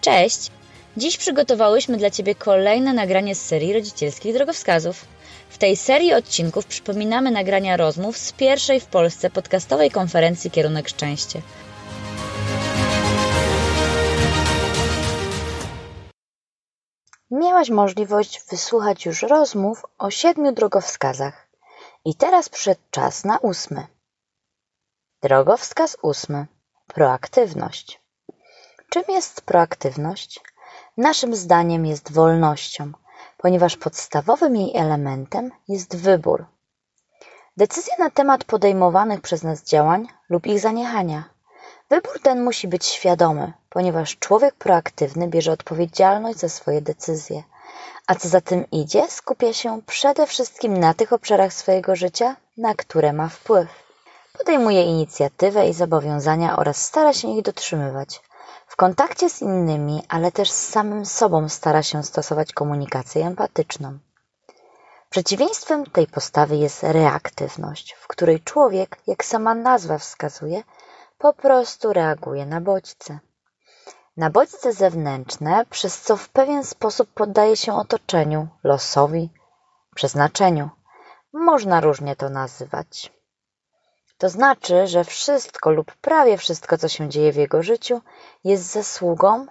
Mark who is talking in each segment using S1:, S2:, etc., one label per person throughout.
S1: Cześć! Dziś przygotowałyśmy dla Ciebie kolejne nagranie z serii rodzicielskich drogowskazów. W tej serii odcinków przypominamy nagrania rozmów z pierwszej w Polsce podcastowej konferencji Kierunek Szczęście. Miałaś możliwość wysłuchać już rozmów o siedmiu drogowskazach. I teraz przyszedł czas na ósmy. Drogowskaz ósmy. Proaktywność. Czym jest proaktywność? Naszym zdaniem jest wolnością, ponieważ podstawowym jej elementem jest wybór. Decyzje na temat podejmowanych przez nas działań lub ich zaniechania. Wybór ten musi być świadomy, ponieważ człowiek proaktywny bierze odpowiedzialność za swoje decyzje, a co za tym idzie, skupia się przede wszystkim na tych obszarach swojego życia, na które ma wpływ. Podejmuje inicjatywę i zobowiązania oraz stara się ich dotrzymywać. W kontakcie z innymi, ale też z samym sobą stara się stosować komunikację empatyczną. Przeciwieństwem tej postawy jest reaktywność, w której człowiek, jak sama nazwa wskazuje, po prostu reaguje na bodźce. Na bodźce zewnętrzne, przez co w pewien sposób poddaje się otoczeniu, losowi, przeznaczeniu. Można różnie to nazywać. To znaczy, że wszystko lub prawie wszystko, co się dzieje w jego życiu, jest zasługą,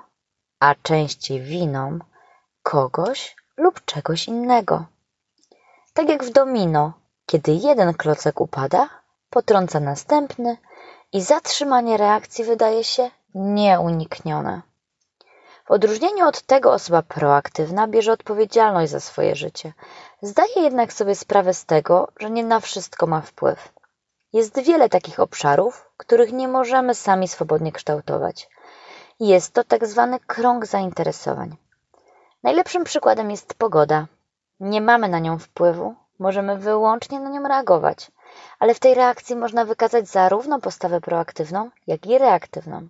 S1: a częściej winą kogoś lub czegoś innego. Tak jak w domino, kiedy jeden klocek upada, potrąca następny i zatrzymanie reakcji wydaje się nieuniknione. W odróżnieniu od tego osoba proaktywna bierze odpowiedzialność za swoje życie. Zdaje jednak sobie sprawę z tego, że nie na wszystko ma wpływ. Jest wiele takich obszarów, których nie możemy sami swobodnie kształtować. Jest to tak zwany krąg zainteresowań. Najlepszym przykładem jest pogoda. Nie mamy na nią wpływu, możemy wyłącznie na nią reagować, ale w tej reakcji można wykazać zarówno postawę proaktywną, jak i reaktywną.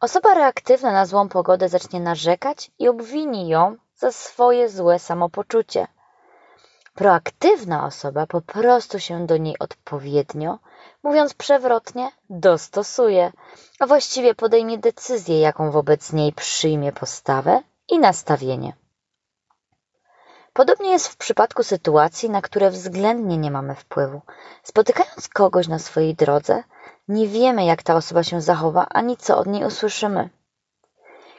S1: Osoba reaktywna na złą pogodę zacznie narzekać i obwini ją za swoje złe samopoczucie. Proaktywna osoba po prostu się do niej odpowiednio, mówiąc przewrotnie, dostosuje, a właściwie podejmie decyzję, jaką wobec niej przyjmie postawę i nastawienie. Podobnie jest w przypadku sytuacji, na które względnie nie mamy wpływu. Spotykając kogoś na swojej drodze, nie wiemy, jak ta osoba się zachowa, ani co od niej usłyszymy.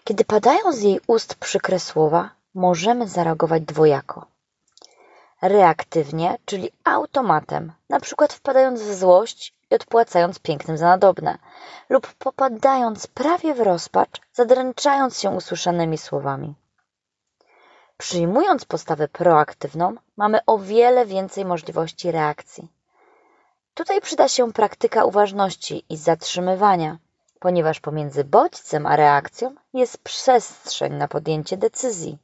S1: Kiedy padają z jej ust przykre słowa, możemy zareagować dwojako reaktywnie, czyli automatem, na przykład wpadając w złość i odpłacając pięknym za nadobne, lub popadając prawie w rozpacz, zadręczając się usłyszanymi słowami. Przyjmując postawę proaktywną, mamy o wiele więcej możliwości reakcji. Tutaj przyda się praktyka uważności i zatrzymywania, ponieważ pomiędzy bodźcem a reakcją jest przestrzeń na podjęcie decyzji.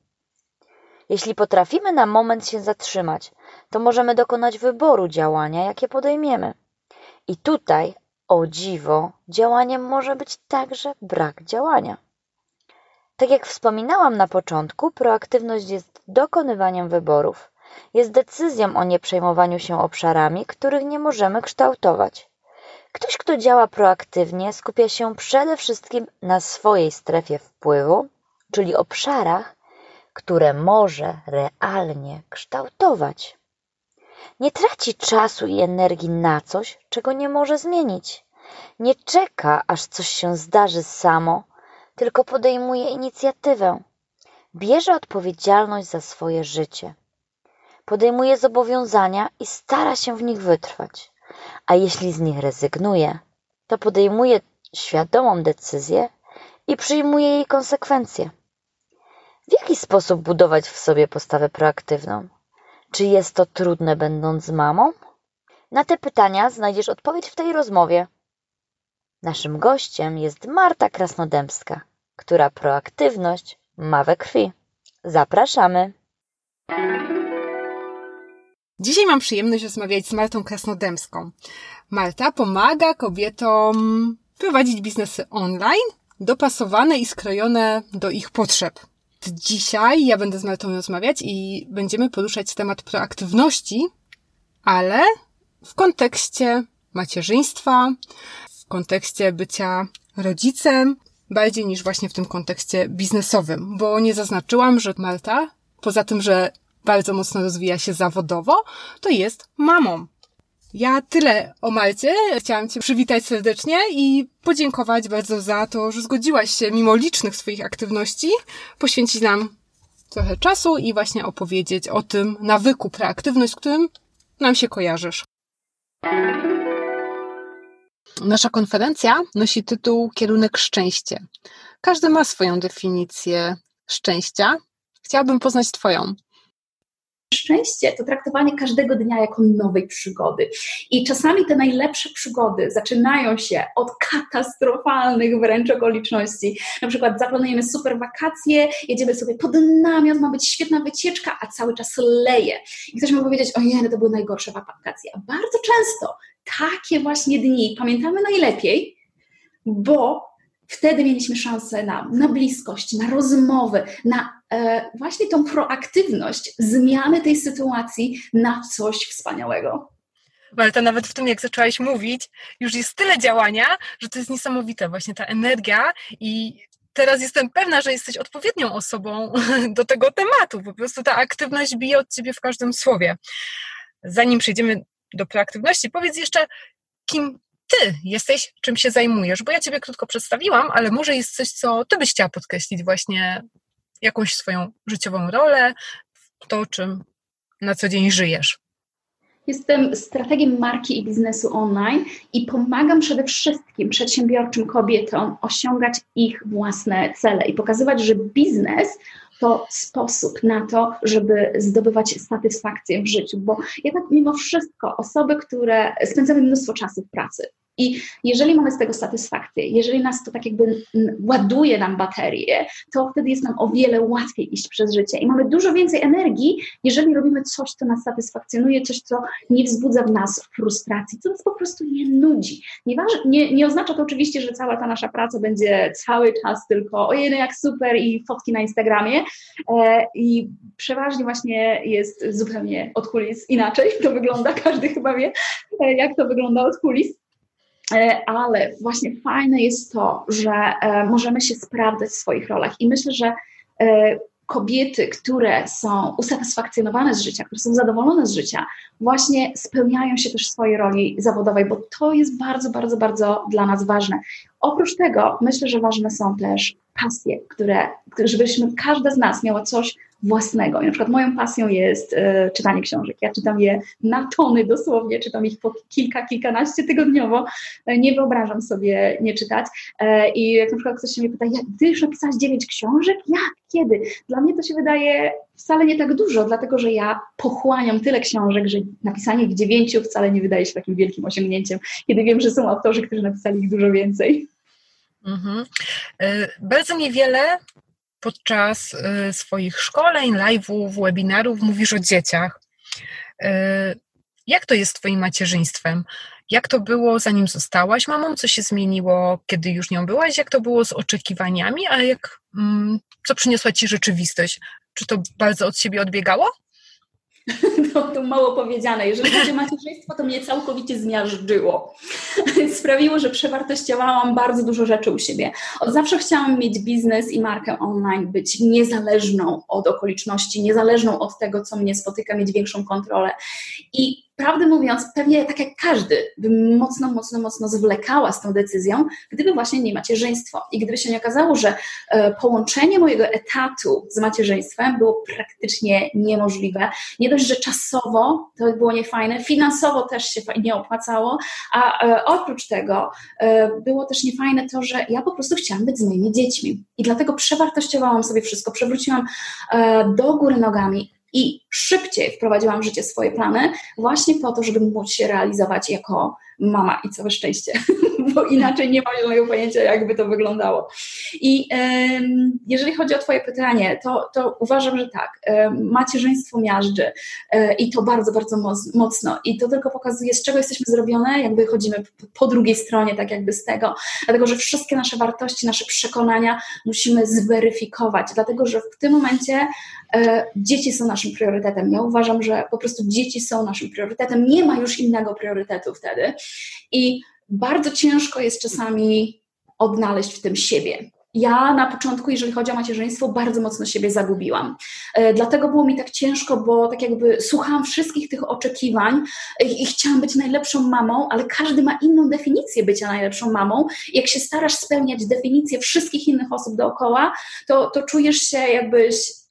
S1: Jeśli potrafimy na moment się zatrzymać, to możemy dokonać wyboru działania, jakie podejmiemy. I tutaj, o dziwo, działaniem może być także brak działania. Tak jak wspominałam na początku, proaktywność jest dokonywaniem wyborów. Jest decyzją o nieprzejmowaniu się obszarami, których nie możemy kształtować. Ktoś, kto działa proaktywnie, skupia się przede wszystkim na swojej strefie wpływu, czyli obszarach, które może realnie kształtować. Nie traci czasu i energii na coś, czego nie może zmienić. Nie czeka, aż coś się zdarzy samo, tylko podejmuje inicjatywę. Bierze odpowiedzialność za swoje życie. Podejmuje zobowiązania i stara się w nich wytrwać. A jeśli z nich rezygnuje, to podejmuje świadomą decyzję i przyjmuje jej konsekwencje. W jaki sposób budować w sobie postawę proaktywną? Czy jest to trudne, będąc mamą? Na te pytania znajdziesz odpowiedź w tej rozmowie. Naszym gościem jest Marta Krasnodębska, która proaktywność ma we krwi. Zapraszamy.
S2: Dzisiaj mam przyjemność rozmawiać z Martą Krasnodębską. Marta pomaga kobietom prowadzić biznesy online, dopasowane i skrojone do ich potrzeb. Dzisiaj ja będę z Martą rozmawiać i będziemy poruszać temat proaktywności, ale w kontekście macierzyństwa, w kontekście bycia rodzicem. bardziej niż właśnie w tym kontekście biznesowym, bo nie zaznaczyłam, że Marta, poza tym, że bardzo mocno rozwija się zawodowo, to jest mamą. Ja tyle o Malcie. Chciałam Cię przywitać serdecznie i podziękować bardzo za to, że zgodziłaś się, mimo licznych swoich aktywności, poświęcić nam trochę czasu i właśnie opowiedzieć o tym nawyku preaktywność, z którym nam się kojarzysz. Nasza konferencja nosi tytuł Kierunek Szczęście. Każdy ma swoją definicję szczęścia. Chciałabym poznać Twoją
S3: szczęście to traktowanie każdego dnia jako nowej przygody. I czasami te najlepsze przygody zaczynają się od katastrofalnych wręcz okoliczności. Na przykład zaplanujemy super wakacje, jedziemy sobie pod namiot, ma być świetna wycieczka, a cały czas leje. I ktoś może powiedzieć, ojej, to były najgorsze wakacje. A bardzo często takie właśnie dni pamiętamy najlepiej, bo wtedy mieliśmy szansę na, na bliskość, na rozmowy, na e, właśnie tą proaktywność zmiany tej sytuacji na coś wspaniałego.
S2: Ale to nawet w tym, jak zaczęłaś mówić, już jest tyle działania, że to jest niesamowite, właśnie ta energia i teraz jestem pewna, że jesteś odpowiednią osobą do tego tematu. Po prostu ta aktywność bije od ciebie w każdym słowie. Zanim przejdziemy do proaktywności, powiedz jeszcze, kim ty jesteś, czym się zajmujesz? Bo ja ciebie krótko przedstawiłam, ale może jest coś, co ty byś chciała podkreślić właśnie jakąś swoją życiową rolę, to czym na co dzień żyjesz.
S3: Jestem strategiem marki i biznesu online i pomagam przede wszystkim przedsiębiorczym kobietom osiągać ich własne cele i pokazywać, że biznes to sposób na to, żeby zdobywać satysfakcję w życiu, bo jednak mimo wszystko osoby, które spędzamy mnóstwo czasu w pracy, i jeżeli mamy z tego satysfakcję, jeżeli nas to tak jakby ładuje nam baterię, to wtedy jest nam o wiele łatwiej iść przez życie i mamy dużo więcej energii, jeżeli robimy coś, co nas satysfakcjonuje, coś, co nie wzbudza w nas frustracji, co nas po prostu nie nudzi. Nie, nie, nie oznacza to oczywiście, że cała ta nasza praca będzie cały czas tylko ojej, no jak super i fotki na Instagramie e, i przeważnie właśnie jest zupełnie od kulis inaczej to wygląda, każdy chyba wie, e, jak to wygląda od kulis. E, ale właśnie fajne jest to, że e, możemy się sprawdzać w swoich rolach i myślę, że e, kobiety, które są usatysfakcjonowane z życia, które są zadowolone z życia, właśnie spełniają się też w swojej roli zawodowej, bo to jest bardzo, bardzo, bardzo dla nas ważne. Oprócz tego myślę, że ważne są też pasje, które, żebyśmy każda z nas miała coś, własnego. I na przykład moją pasją jest e, czytanie książek. Ja czytam je na tony dosłownie, czytam ich po kilka, kilkanaście tygodniowo. E, nie wyobrażam sobie nie czytać. E, I jak na przykład ktoś się mnie pyta, ja, ty już napisałaś dziewięć książek? Jak? Kiedy? Dla mnie to się wydaje wcale nie tak dużo, dlatego że ja pochłaniam tyle książek, że napisanie ich dziewięciu wcale nie wydaje się takim wielkim osiągnięciem, kiedy wiem, że są autorzy, którzy napisali ich dużo więcej. Mhm.
S2: E, bardzo niewiele podczas y, swoich szkoleń, live'ów, webinarów mówisz o dzieciach. Y, jak to jest Twoim macierzyństwem? Jak to było, zanim zostałaś mamą? Co się zmieniło, kiedy już nią byłaś? Jak to było z oczekiwaniami? A jak, mm, co przyniosła Ci rzeczywistość? Czy to bardzo od siebie odbiegało?
S3: No to mało powiedziane. Jeżeli chodzi o macierzyństwo, to mnie całkowicie zmiażdżyło. Sprawiło, że przewartościowałam bardzo dużo rzeczy u siebie. Od zawsze chciałam mieć biznes i markę online, być niezależną od okoliczności, niezależną od tego, co mnie spotyka, mieć większą kontrolę. I prawdę mówiąc, pewnie tak jak każdy, bym mocno, mocno, mocno zwlekała z tą decyzją, gdyby właśnie nie macierzyństwo. I gdyby się nie okazało, że e, połączenie mojego etatu z macierzyństwem było praktycznie niemożliwe. Nie dość, że czasowo to było niefajne, finansowo też się nie opłacało, a e, oprócz tego e, było też niefajne to, że ja po prostu chciałam być z moimi dziećmi. I dlatego przewartościowałam sobie wszystko, przewróciłam do góry nogami i szybciej wprowadziłam w życie swoje plany, właśnie po to, żeby móc się realizować jako mama i całe szczęście, bo inaczej nie mam mojego pojęcia, jakby to wyglądało. I jeżeli chodzi o Twoje pytanie, to, to uważam, że tak, macierzyństwo miażdży e, i to bardzo, bardzo mocno. I to tylko pokazuje, z czego jesteśmy zrobione, jakby chodzimy po drugiej stronie, tak jakby z tego, dlatego że wszystkie nasze wartości, nasze przekonania musimy zweryfikować, dlatego że w tym momencie e, dzieci są naszym priorytetem. Ja uważam, że po prostu dzieci są naszym priorytetem. Nie ma już innego priorytetu wtedy. I bardzo ciężko jest czasami odnaleźć w tym siebie. ja na początku, jeżeli chodzi o macierzyństwo, bardzo mocno siebie zagubiłam. E, dlatego było mi tak ciężko, bo tak jakby słuchałam wszystkich tych oczekiwań i, chciałam być najlepszą mamą, ale każdy ma inną definicję bycia najlepszą mamą. Jak się starasz spełniać definicję wszystkich innych osób dookoła, to, to czujesz się jakbyś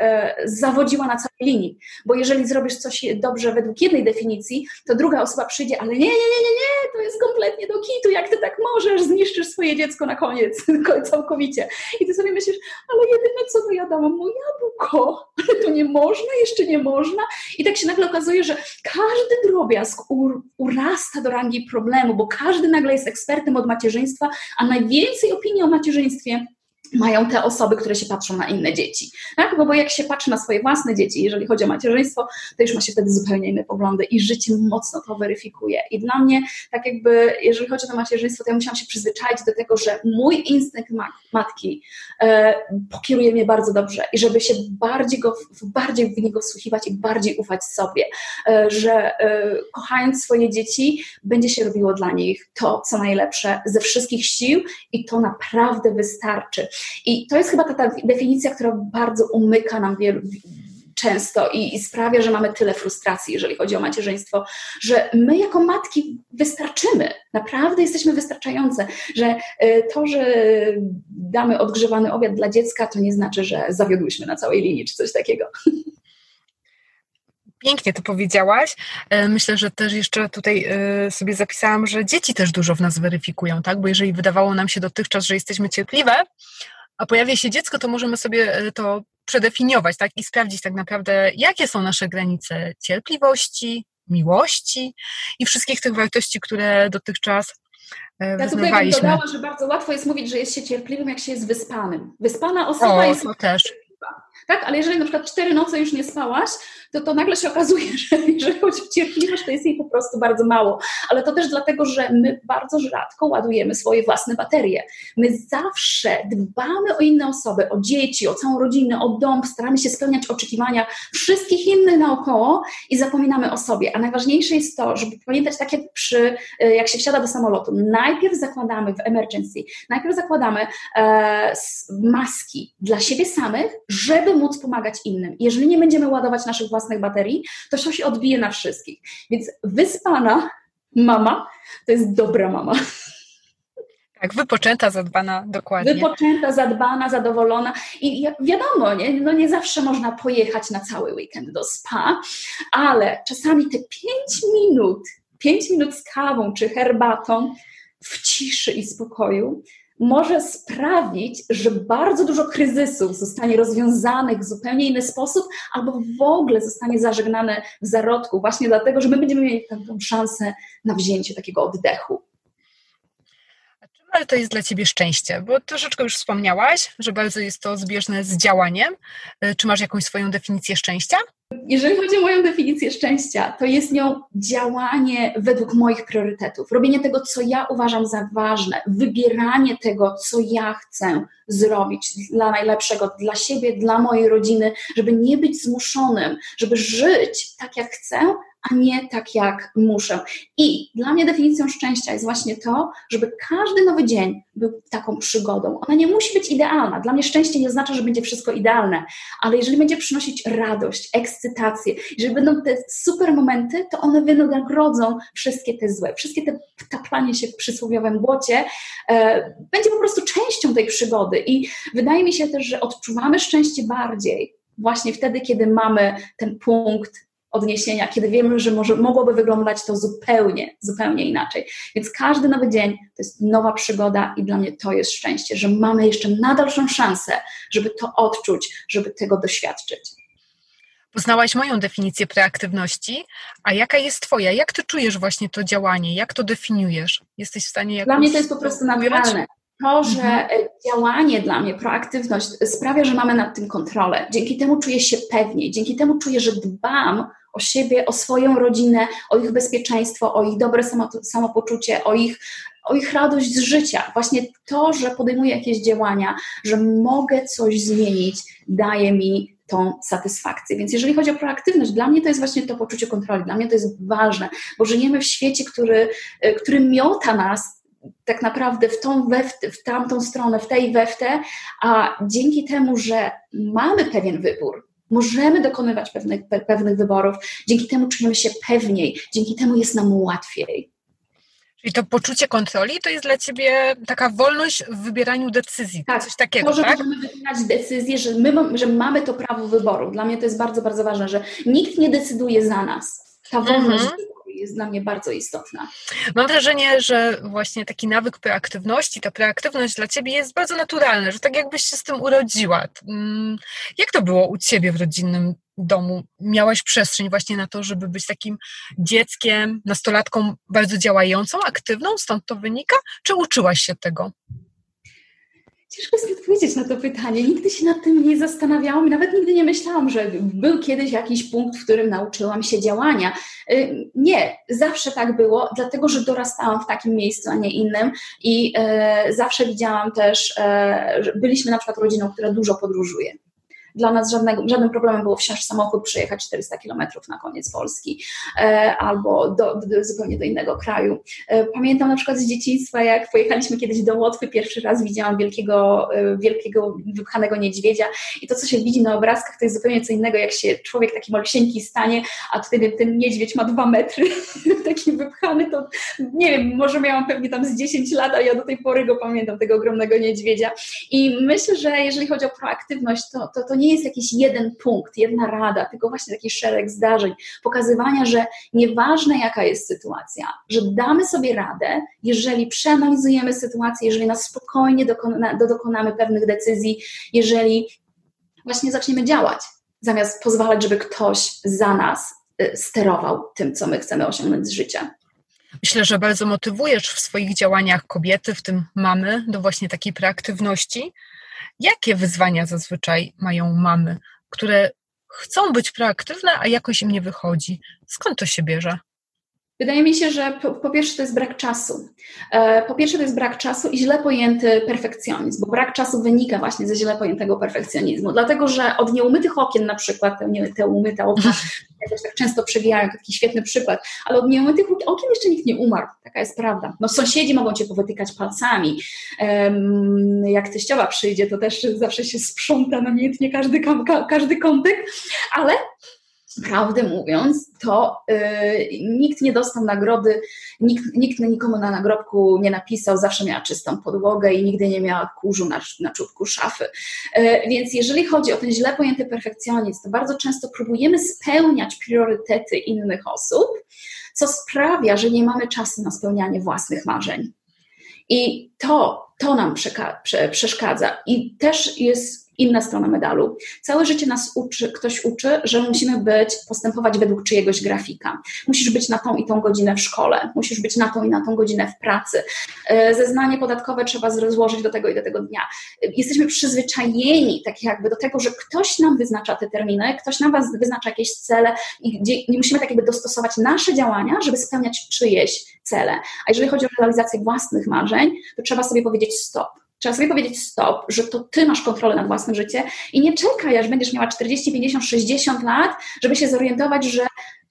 S3: zawodziła na całej linii. Bo jeżeli zrobisz coś dobrze według jednej definicji, to druga osoba przyjdzie, ale nie, nie, nie, nie, nie, to jest kompletnie do kitu, jak ty tak możesz, zniszczysz swoje dziecko na koniec, całkowicie. I ty sobie myślisz, ale jedyne co to ja dałam mu jabłko, ale to nie można, jeszcze nie można. I tak się nagle okazuje, że każdy drobiazg ur, urasta do rangi problemu, bo każdy nagle jest ekspertem od macierzyństwa, a najwięcej opinii o macierzyństwie mają te osoby, które się patrzą na inne dzieci. Tak? Bo, bo jak się patrzy na swoje własne dzieci, jeżeli chodzi o macierzyństwo, to już ma się wtedy zupełnie inne poglądy i życie mocno to weryfikuje. I dla mnie, tak jakby, jeżeli chodzi o to macierzyństwo, to ja musiałam się przyzwyczaić do tego, że mój instynkt matki e, pokieruje mnie bardzo dobrze i żeby się bardziej, go, bardziej w niego wsłuchiwać i bardziej ufać sobie, e, że e, kochając swoje dzieci, będzie się robiło dla nich to, co najlepsze ze wszystkich sił i to naprawdę wystarczy. I to jest chyba ta, ta definicja, która bardzo umyka nam wielu, często i, i, sprawia, że mamy tyle frustracji, jeżeli chodzi o macierzyństwo, że my jako matki wystarczymy, naprawdę jesteśmy wystarczające, że y, to, że damy odgrzewany obiad dla dziecka, to nie znaczy, że zawiodłyśmy na całej linii czy coś takiego.
S2: Pięknie to powiedziałaś. E, myślę, że też jeszcze tutaj e, sobie zapisałam, że dzieci też dużo w nas weryfikują, tak? Bo jeżeli wydawało nam się dotychczas, że jesteśmy cierpliwe, a pojawia się dziecko, to możemy sobie e, to przedefiniować, tak? I sprawdzić tak naprawdę, jakie są nasze granice cierpliwości, miłości i wszystkich tych wartości, które dotychczas
S3: ja tutaj bym dodała, że bardzo łatwo jest mówić, że jest się cierpliwym, jak się jest wyspanym. Wyspana osoba o, jest...
S2: To też.
S3: Tak, ale jeżeli na przykład cztery noce już nie spałaś, to, to nagle się okazuje, że jeżeli chodzi o cierpliwość, to jest jej po prostu bardzo mało. Ale to też dlatego, że my bardzo rzadko ładujemy swoje własne baterie. My zawsze dbamy o inne osoby, o dzieci, o całą rodzinę, o dom, staramy się spełniać oczekiwania wszystkich innych naokoło i zapominamy o sobie. A najważniejsze jest to, żeby pamiętać tak jak przy, e, jak się wsiada do samolotu, najpierw zakładamy w emergency, najpierw zakładamy e, maski dla siebie samych, żeby móc pomagać innym. Jeżeli nie będziemy ładować naszych własnych własnych baterii, to to się odbije na wszystkich. Więc wyspana mama to jest dobra mama.
S2: Tak, wypoczęta, zadbana, dokładnie.
S3: Wypoczęta, zadbana, zadowolona. I wiadomo, nie, no nie zawsze można pojechać na cały weekend do spa, ale czasami te pięć minut, pięć minut z kawą czy herbatą w ciszy i spokoju może sprawić, że bardzo dużo kryzysów zostanie rozwiązanych w zupełnie inny sposób, albo w ogóle zostanie zażegnane w zarodku, właśnie dlatego, że my będziemy mieli tę szansę na wzięcie takiego oddechu.
S2: Ale to jest dla Ciebie szczęście, bo troszeczkę już wspomniałaś, że bardzo jest to zbieżne z działaniem. E, czy masz jakąś swoją definicję szczęścia?
S3: Jeżeli chodzi o moją definicję szczęścia, to jest nią działanie według moich priorytetów, robienie tego, co ja uważam za ważne, wybieranie tego, co ja chcę zrobić dla najlepszego, dla siebie, dla mojej rodziny, żeby nie być zmuszonym, żeby żyć tak, jak chcę, a nie tak, jak muszę. I dla mnie definicją szczęścia jest właśnie to, żeby każdy nowy dzień był taką przygodą. Ona nie musi być idealna. Dla mnie szczęście nie oznacza, że będzie wszystko idealne, ale jeżeli będzie przynosić radość, ekscytację, jeżeli będą te super momenty, to one wynagrodzą wszystkie te złe, wszystkie te taplanie się w przysłowiowym błocie, e, będzie po prostu częścią tej przygody. I wydaje mi się też, że odczuwamy szczęście bardziej właśnie wtedy, kiedy mamy ten punkt odniesienia, kiedy wiemy, że może, mogłoby wyglądać to zupełnie, zupełnie inaczej. Więc każdy nowy dzień to jest nowa przygoda i dla mnie to jest szczęście, że mamy jeszcze nadalszą szansę, żeby to odczuć, żeby tego doświadczyć.
S2: Poznałaś moją definicję preaktywności, a jaka jest Twoja? Jak Ty czujesz właśnie to działanie? Jak to definiujesz? Jesteś w stanie jakoś...
S3: Dla mnie to jest po prostu naturalne. To, że mhm. działanie dla mnie, proaktywność sprawia, że mamy nad tym kontrolę. Dzięki temu czuję się pewniej, dzięki temu czuję, że dbam o siebie, o swoją rodzinę, o ich bezpieczeństwo, o ich dobre samopoczucie, o ich, o ich radość z życia. Właśnie to, że podejmuję jakieś działania, że mogę coś zmienić, daje mi tą satysfakcję. Więc jeżeli chodzi o proaktywność, dla mnie to jest właśnie to poczucie kontroli, dla mnie to jest ważne, bo żyjemy w świecie, który, który miota nas tak naprawdę w tą, we w, w tamtą stronę, w tej we w te, a dzięki temu, że mamy pewien wybór, możemy dokonywać pewnych, pewnych wyborów, dzięki temu czujemy się pewniej, dzięki temu jest nam łatwiej.
S2: Czyli to poczucie kontroli to jest dla ciebie taka wolność w wybieraniu decyzji. Tak, coś takiego. To,
S3: że
S2: tak?
S3: możemy wybierać decyzję, że, my, że mamy to prawo wyboru. Dla mnie to jest bardzo, bardzo ważne, że nikt nie decyduje za nas. Ta wolność mhm jest dla mnie bardzo istotna.
S2: Mam wrażenie, że właśnie taki nawyk proaktywności, ta proaktywność dla Ciebie jest bardzo naturalna, że tak jakbyś się z tym urodziła. Mm, jak to było u Ciebie w rodzinnym domu? Miałaś przestrzeń właśnie na to, żeby być takim dzieckiem, nastolatką bardzo działającą, aktywną, stąd to wynika? Czy uczyłaś się tego?
S3: Ciężko jest mi odpowiedzieć na to pytanie. Nigdy się nad tym nie zastanawiałam nawet nigdy nie myślałam, że był kiedyś jakiś punkt, w którym nauczyłam się działania. Y, nie, zawsze tak było, dlatego że dorastałam w takim miejscu, a nie innym i e, zawsze widziałam też, e, że byliśmy na przykład rodziną, która dużo podróżuje. Dla nas żadnego, żadnym problemem było wsiąść w samochód, przejechać 400 kilometrów na koniec Polski e, albo do, do, zupełnie do innego kraju. E, pamiętam na przykład z dzieciństwa, jak pojechaliśmy kiedyś do Łotwy, pierwszy raz widziałam wielkiego, e, wielkiego wypchanego niedźwiedzia i to, co się widzi na obrazkach, to jest zupełnie co innego, jak się człowiek taki malusieńki stanie, a wtedy ten niedźwiedź ma dwa metry, taki wypchany, to nie wiem, może miałam pewnie tam z 10 lat, a ja do tej pory go pamiętam, tego ogromnego niedźwiedzia. I myślę, że jeżeli chodzi o proaktywność, to, to, to nie jest jakiś jeden punkt, jedna rada, tylko właśnie taki szereg zdarzeń, pokazywania, że nieważne jaka jest sytuacja, że damy sobie radę, jeżeli przeanalizujemy sytuację, jeżeli nas spokojnie dokona, dokonamy pewnych decyzji, jeżeli właśnie zaczniemy działać, zamiast pozwalać, żeby ktoś za nas y, sterował tym, co my chcemy osiągnąć z życia.
S2: Myślę, że bardzo motywujesz w swoich działaniach kobiety, w tym mamy, do właśnie takiej proaktywności, Jakie wyzwania zazwyczaj mają mamy, które chcą być proaktywne, a jakoś im nie wychodzi? Skąd to się bierze?
S3: Wydaje mi się, że po, po, pierwsze to jest brak czasu. E, po pierwsze to jest brak czasu i źle pojęty perfekcjonizm, bo brak czasu wynika właśnie ze źle pojętego perfekcjonizmu. Dlatego, że od nieumytych okien na przykład, te, nie, te umyte okna mhm. jakoś tak często przewijają, taki świetny przykład, ale od nieumytych okien jeszcze nikt nie umarł, taka jest prawda. No sąsiedzi mogą cię powytykać palcami. Jak teściowa przyjdzie, to też zawsze się sprząta namiętnie każdy, każdy kątek, ale prawdę mówiąc, to y, nikt nie dostał nagrody, nikt, nikt nikomu na nagrobku nie napisał, zawsze miała czystą podłogę i nigdy nie miała kurzu na, na czubku szafy. Y, więc jeżeli chodzi o ten źle pojęty perfekcjonizm, to bardzo często próbujemy spełniać priorytety innych osób, co sprawia, że nie mamy czasu na spełnianie własnych marzeń. I to, to nam przeszkadza. I też jest inna strona medalu. Całe życie nas uczy, ktoś uczy, że musimy być, postępować według czyjegoś grafika. Musisz być na tą i tą godzinę w szkole, musisz być na tą i na tą godzinę w pracy. E, zeznanie podatkowe trzeba złożyć do tego i do tego dnia. Jesteśmy przyzwyczajeni tak jakby do tego, że ktoś nam wyznacza te terminy, ktoś nam was wyznacza jakieś cele i gdzie nie musimy tak jakby dostosować nasze działania, żeby spełniać czyjeś cele. A jeżeli chodzi o realizację własnych marzeń, to trzeba sobie powiedzieć stop Trzeba sobie powiedzieć stop, że to ty masz kontrolę nad własnym życiem i nie czekaj, aż będziesz miała 40, 50, 60 lat, żeby się zorientować, że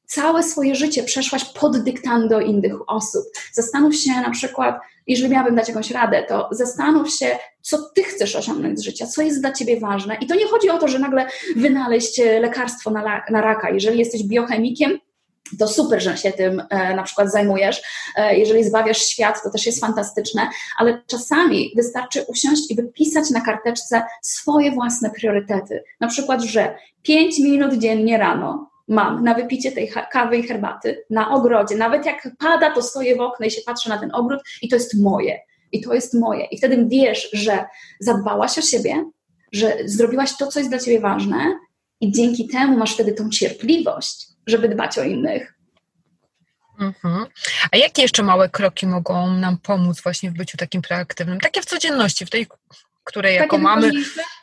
S3: całe swoje życie przeszłaś pod dyktando innych osób. Zastanów się na przykład, jeżeli miałabym dać jakąś radę, to zastanów się, co ty chcesz osiągnąć z życia, co jest dla ciebie ważne. I to nie chodzi o to, że nagle wynaleźć lekarstwo na, na raka. Jeżeli jesteś biochemikiem, to super, że się tym e, na przykład zajmujesz. E, jeżeli zbawiasz świat, to też jest fantastyczne, ale czasami wystarczy usiąść i wypisać na karteczce swoje własne priorytety. Na przykład, że 5 minut dziennie rano mam na wypicie tej kawy i herbaty na ogrodzie. Nawet jak pada, to stoję w oknie i się patrzę na ten ogród i to jest moje. I to jest moje. I wtedy wiesz, że zadbałaś o siebie, że zrobiłaś to, co jest dla ciebie ważne, i dzięki temu masz wtedy tą cierpliwość, żeby dbać o innych.
S2: Mhm. A jakie jeszcze małe kroki mogą nam pomóc właśnie w byciu takim proaktywnym? Takie w codzienności, w tej, której jako mamy.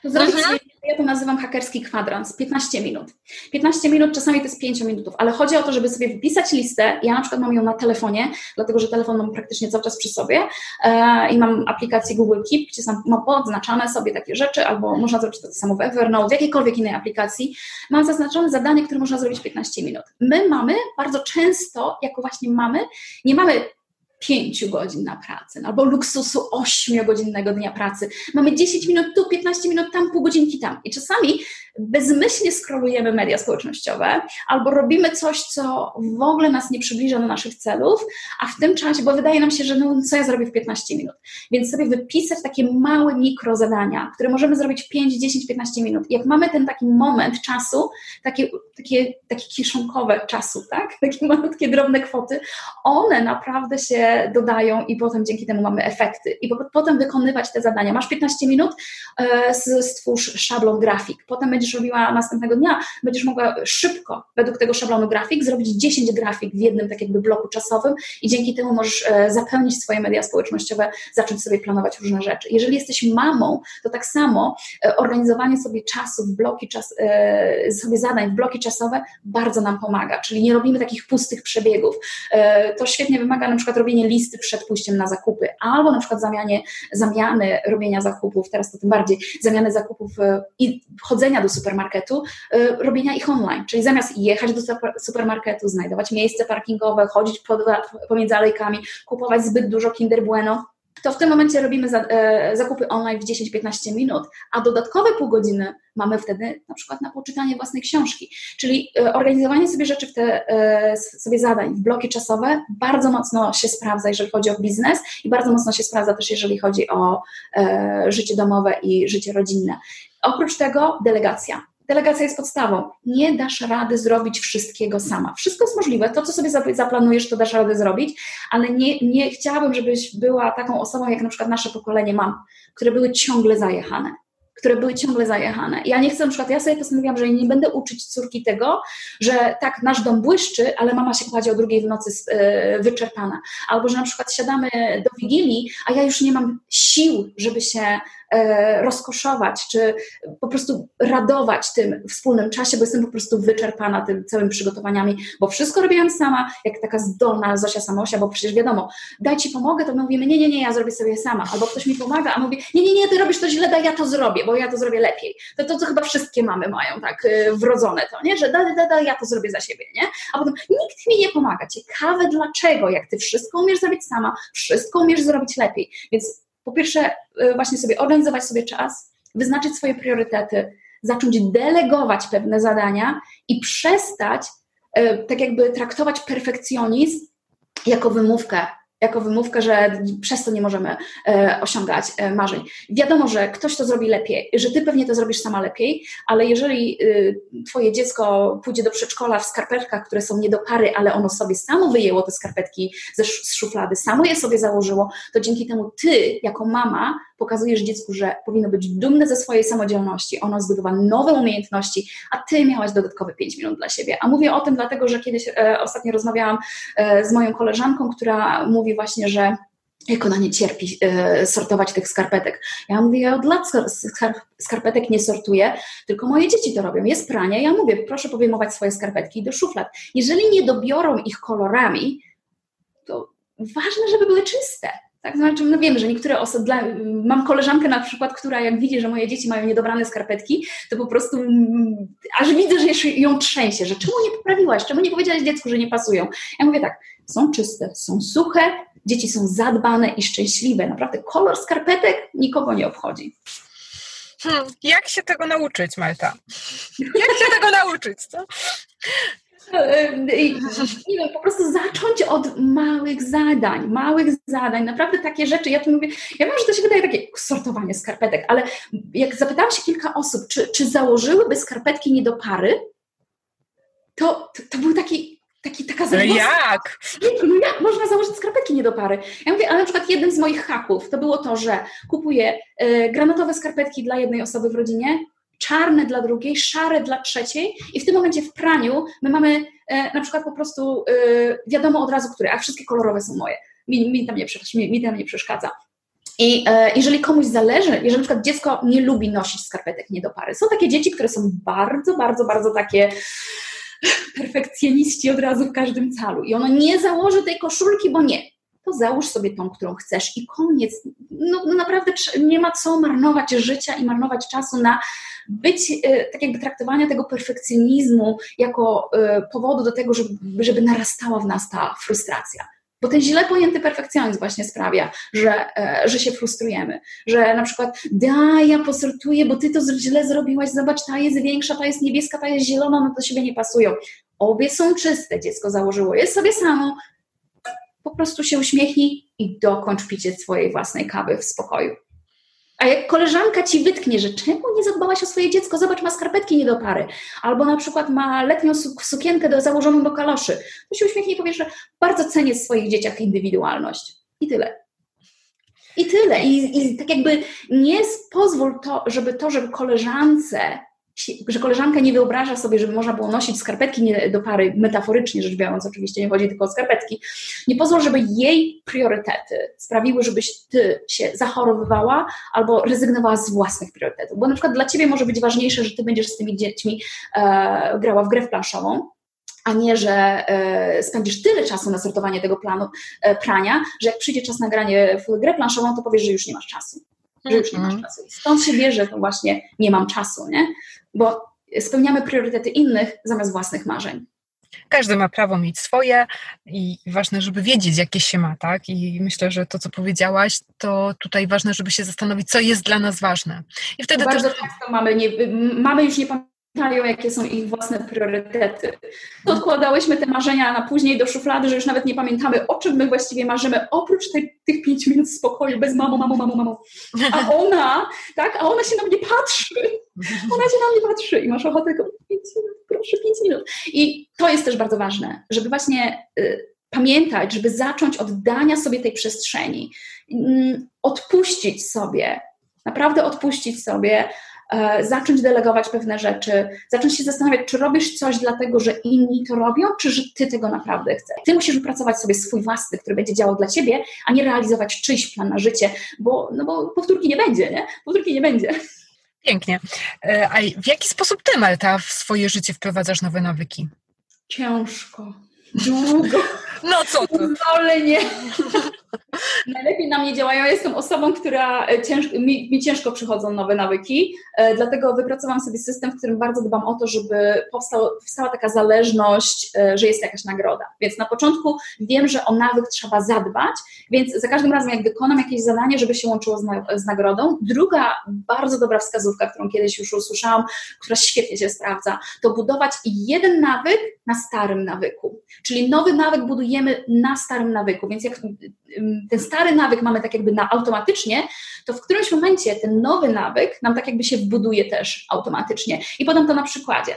S3: To mhm. Ja to nazywam hakerski kwadrans, 15 minut. 15 minut, czasami to jest 5 minutów, ale chodzi o to, żeby sobie wypisać listę. Ja na przykład mam ją na telefonie, dlatego że telefon mam praktycznie cały czas przy sobie e, i mam aplikację Google Keep, gdzie są mam podznaczane sobie takie rzeczy, albo można zrobić to samo w Evernote, w jakiejkolwiek innej aplikacji. Mam zaznaczone zadanie, które można zrobić w 15 minut. My mamy bardzo często, jako właśnie mamy, nie mamy pięciu godzin na pracę, albo luksusu ośmiogodzinnego dnia pracy. Mamy 10 minut tu, 15 minut tam, pół godzinki tam. I czasami bezmyślnie skrolujemy media społecznościowe, albo robimy coś, co w ogóle nas nie przybliża do naszych celów, a w tym czasie, bo wydaje nam się, że no, co ja zrobię w 15 minut. Więc sobie wypisać takie małe mikro zadania, które możemy zrobić w 5, 10, 15 minut. I jak mamy ten taki moment czasu, takie, takie, takie kieszonkowe czasu, tak? Takie malutkie, drobne kwoty, one naprawdę się dodają i potem dzięki temu mamy efekty. I potem wykonywać te zadania. Masz 15 minut, e, stwórz szablon grafik. Potem będziesz robiła następnego dnia, będziesz mogła szybko, według tego szablonu grafik, zrobić 10 grafik w jednym tak jakby bloku czasowym i dzięki temu możesz e, zapełnić swoje media społecznościowe, zacząć sobie planować różne rzeczy. Jeżeli jesteś mamą, to tak samo e, organizowanie sobie czasu w bloki czas, sobie zadań w bloki czasowe bardzo nam pomaga, czyli nie robimy takich pustych przebiegów. To świetnie wymaga na przykład robienia listy przed pójściem na zakupy, albo na przykład zamianie, zamiany robienia zakupów, teraz to tym bardziej, zamiany zakupów e, i chodzenia do supermarketu, e, robienia ich online, czyli zamiast jechać do supermarketu, znajdować miejsce parkingowe, chodzić pomiędzy alejkami, kupować zbyt dużo Kinder Bueno, to w tym momencie robimy e, zakupy online w 10-15 minut, a dodatkowe pół godziny mamy wtedy na przykład na poczytanie własnej książki. Czyli e, organizowanie sobie rzeczy w te, e, sobie zadań w bloki czasowe bardzo mocno się sprawdza, jeżeli chodzi o biznes i bardzo mocno się sprawdza też, jeżeli chodzi o e, życie domowe i życie rodzinne. Oprócz tego delegacja. Delegacja jest podstawą. Nie dasz rady zrobić wszystkiego sama. Wszystko jest możliwe. To, co sobie zaplanujesz, to dasz radę zrobić, ale nie, nie chciałabym, żebyś była taką osobą, jak na przykład nasze pokolenie mam, które były ciągle zajechane które były ciągle zajechane. Ja nie chcę, na przykład, ja sobie postanowiłam, że nie będę uczyć córki tego, że tak, nasz dom błyszczy, ale mama się kładzie o drugiej w nocy yy, wyczerpana. Albo, że na przykład siadamy do Wigilii, a ja już nie mam sił, żeby się E, rozkoszować, czy po prostu radować tym wspólnym czasie, bo jestem po prostu wyczerpana tym całymi przygotowaniami, bo wszystko robiłam sama, jak taka zdolna Zosia Samosia, bo przecież wiadomo, daj ci pomogę, to my mówimy, nie, nie, nie, ja zrobię sobie sama, albo ktoś mi pomaga, a mówi, nie, nie, nie, ty robisz to źle, daj ja to zrobię, bo ja to zrobię lepiej. To to, co chyba wszystkie mamy mają tak e, wrodzone to, nie, że daj, daj, daj, ja to zrobię za siebie, nie? A potem nikt mi nie pomaga. Ciekawe dlaczego, jak ty wszystko umiesz zrobić sama, wszystko umiesz zrobić lepiej, więc po pierwsze, y, właśnie sobie organizować sobie czas, wyznaczyć swoje priorytety, zacząć delegować pewne zadania i przestać y, tak jakby traktować perfekcjonizm jako wymówkę jako wymówkę, że przez to nie możemy e, osiągać e, marzeń. Wiadomo, że ktoś to zrobi lepiej, że ty pewnie to zrobisz sama lepiej, ale jeżeli y, twoje dziecko pójdzie do przedszkola w skarpetkach, które są nie do pary, ale ono sobie samo wyjęło te skarpetki ze, z szuflady, samo je sobie założyło, to dzięki temu ty, jako mama, pokazujesz dziecku, że powinno być dumne ze swojej samodzielności, ono zdobywa nowe umiejętności, a ty miałaś dodatkowe 5 minut dla siebie. A mówię o tym dlatego, że kiedyś e, ostatnio rozmawiałam e, z moją koleżanką, która mówi właśnie, że jak ona nie cierpi e, sortować tych skarpetek. Ja mówię, ja od lat skarpetek nie sortuję, tylko moje dzieci to robią. Jest pranie, ja mówię, proszę powyjmować swoje skarpetki do szuflad. Jeżeli nie dobiorą ich kolorami, to ważne, żeby były czyste. Tak, znaczy, no wiem, że niektóre osoby, dla, mam koleżankę na przykład, która jak widzi, że moje dzieci mają niedobrane skarpetki, to po prostu mm, aż widzę, że ją trzęsie, że czemu nie poprawiłaś, czemu nie powiedziałaś dziecku, że nie pasują. Ja mówię tak, są czyste, są suche, dzieci są zadbane i szczęśliwe. Naprawdę kolor skarpetek nikogo nie obchodzi.
S2: Hmm, jak się tego nauczyć, Malta? Jak się tego nauczyć, co?
S3: nie wiem, po prostu zacząć od małych zadań, małych zadań, naprawdę takie rzeczy, ja tu mówię, ja wiem, że to się wydaje takie sortowanie skarpetek, ale jak zapytałam się kilka osób, czy, czy założyłyby skarpetki nie do pary, to, to, to był taki taki, taka
S2: zagwozdka. jak?
S3: No jak można założyć skarpetki nie do pary? Ja mówię, ale na przykład jeden z moich haków to było to, że kupuję y, granatowe skarpetki dla jednej osoby w rodzinie, czarne dla drugiej, szare dla trzeciej i w tym momencie w praniu my mamy e, na przykład po prostu e, wiadomo od razu, które, a wszystkie kolorowe są moje. Mi, mi, tam, nie, mi, mi tam nie przeszkadza. I e, jeżeli komuś zależy, jeżeli na przykład dziecko nie lubi nosić skarpetek nie do pary, są takie dzieci, które są bardzo, bardzo, bardzo takie perfekcjoniści od razu w każdym calu i ono nie założy tej koszulki, bo nie to załóż sobie tą, którą chcesz i koniec. No, no naprawdę nie ma co marnować życia i marnować czasu na być, e, tak jakby traktowania tego perfekcjonizmu jako e, powodu do tego, żeby, żeby narastała w nas ta frustracja. Bo ten źle pojęty perfekcjonizm właśnie sprawia, że, e, że się frustrujemy. Że na przykład, da, ja posortuję, bo ty to źle zrobiłaś, zobacz, ta jest większa, ta jest niebieska, ta jest zielona, no to siebie nie pasują. Obie są czyste, dziecko założyło je sobie samo. Po prostu się uśmiechnij i dokończ picie swojej własnej kawy w spokoju. A jak koleżanka ci wytknie, że czemu nie zadbałaś o swoje dziecko, zobacz, ma skarpetki nie do pary, albo na przykład ma letnią sukienkę do, założoną do kaloszy, to się uśmiechnie i powie, że bardzo cenię w swoich dzieciach indywidualność. I tyle. I tyle. I, I tak jakby nie pozwól to, żeby to, żeby koleżance że koleżanka nie wyobraża sobie, żeby można było nosić skarpetki nie do pary, metaforycznie rzecz biorąc, oczywiście nie chodzi tylko o skarpetki. Nie pozwól, żeby jej priorytety sprawiły, żebyś ty się zachorowywała albo rezygnowała z własnych priorytetów. Bo na przykład dla ciebie może być ważniejsze, że ty będziesz z tymi dziećmi e, grała w grę w planszową, a nie, że e, spędzisz tyle czasu na sortowanie tego planu e, prania, że jak przyjdzie czas na granie w grę planszową, to powiesz, że już nie masz czasu. Że już nie masz mhm. czasu. I stąd się bierze to właśnie nie mam czasu, nie? bo spełniamy priorytety innych zamiast własnych marzeń.
S2: Każdy ma prawo mieć swoje i ważne, żeby wiedzieć, jakie się ma, tak? I myślę, że to, co powiedziałaś, to tutaj ważne, żeby się zastanowić, co jest dla nas ważne.
S3: I wtedy Bardzo też... często mamy, nie, mamy już nie pamiętają, jakie są ich własne priorytety. Odkładałyśmy te marzenia na później do szuflady, że już nawet nie pamiętamy, o czym my właściwie marzymy, oprócz tej, tych pięciu minut spokoju, bez mamo, mamo, mamo, mamo. A ona, tak, a ona się na mnie patrzy. Ona się na mnie patrzy i masz ochotę go, pięć minut, proszę, pięć minut. I to jest też bardzo ważne, żeby właśnie y, pamiętać, żeby zacząć od dania sobie tej przestrzeni, y, odpuścić sobie, naprawdę odpuścić sobie, zacząć delegować pewne rzeczy, zacząć się zastanawiać, czy robisz coś dlatego, że inni to robią, czy że ty tego naprawdę chcesz. Ty musisz wypracować sobie swój własny, który będzie działał dla ciebie, a nie realizować czyjś plan na życie, bo, no bo powtórki nie będzie, nie? Powtórki nie będzie.
S2: Pięknie. E, a w jaki sposób ty, Marta, w swoje życie wprowadzasz nowe nawyki?
S3: Ciężko. Długo.
S2: No co to?
S3: nie. Najlepiej na mnie działają. Jestem osobą, która e, cięż, mi, mi, ciężko przychodzą nowe nawyki, e, dlatego wypracowałam sobie system, w którym bardzo dbam o to, żeby powstał, powstała taka zależność, e, że jest jakaś nagroda. Więc na początku wiem, że o nawyk trzeba zadbać, więc za każdym razem, jak wykonam jakieś zadanie, żeby się łączyło z, na, z nagrodą. Druga bardzo dobra wskazówka, którą kiedyś już usłyszałam, która świetnie się sprawdza, to budować jeden nawyk na starym nawyku. Czyli nowy nawyk budujemy na starym nawyku, więc jak ten stary nawyk mamy tak jakby na automatycznie, to w którymś momencie ten nowy nawyk nam tak jakby się wbuduje też automatycznie. I podam to na przykładzie.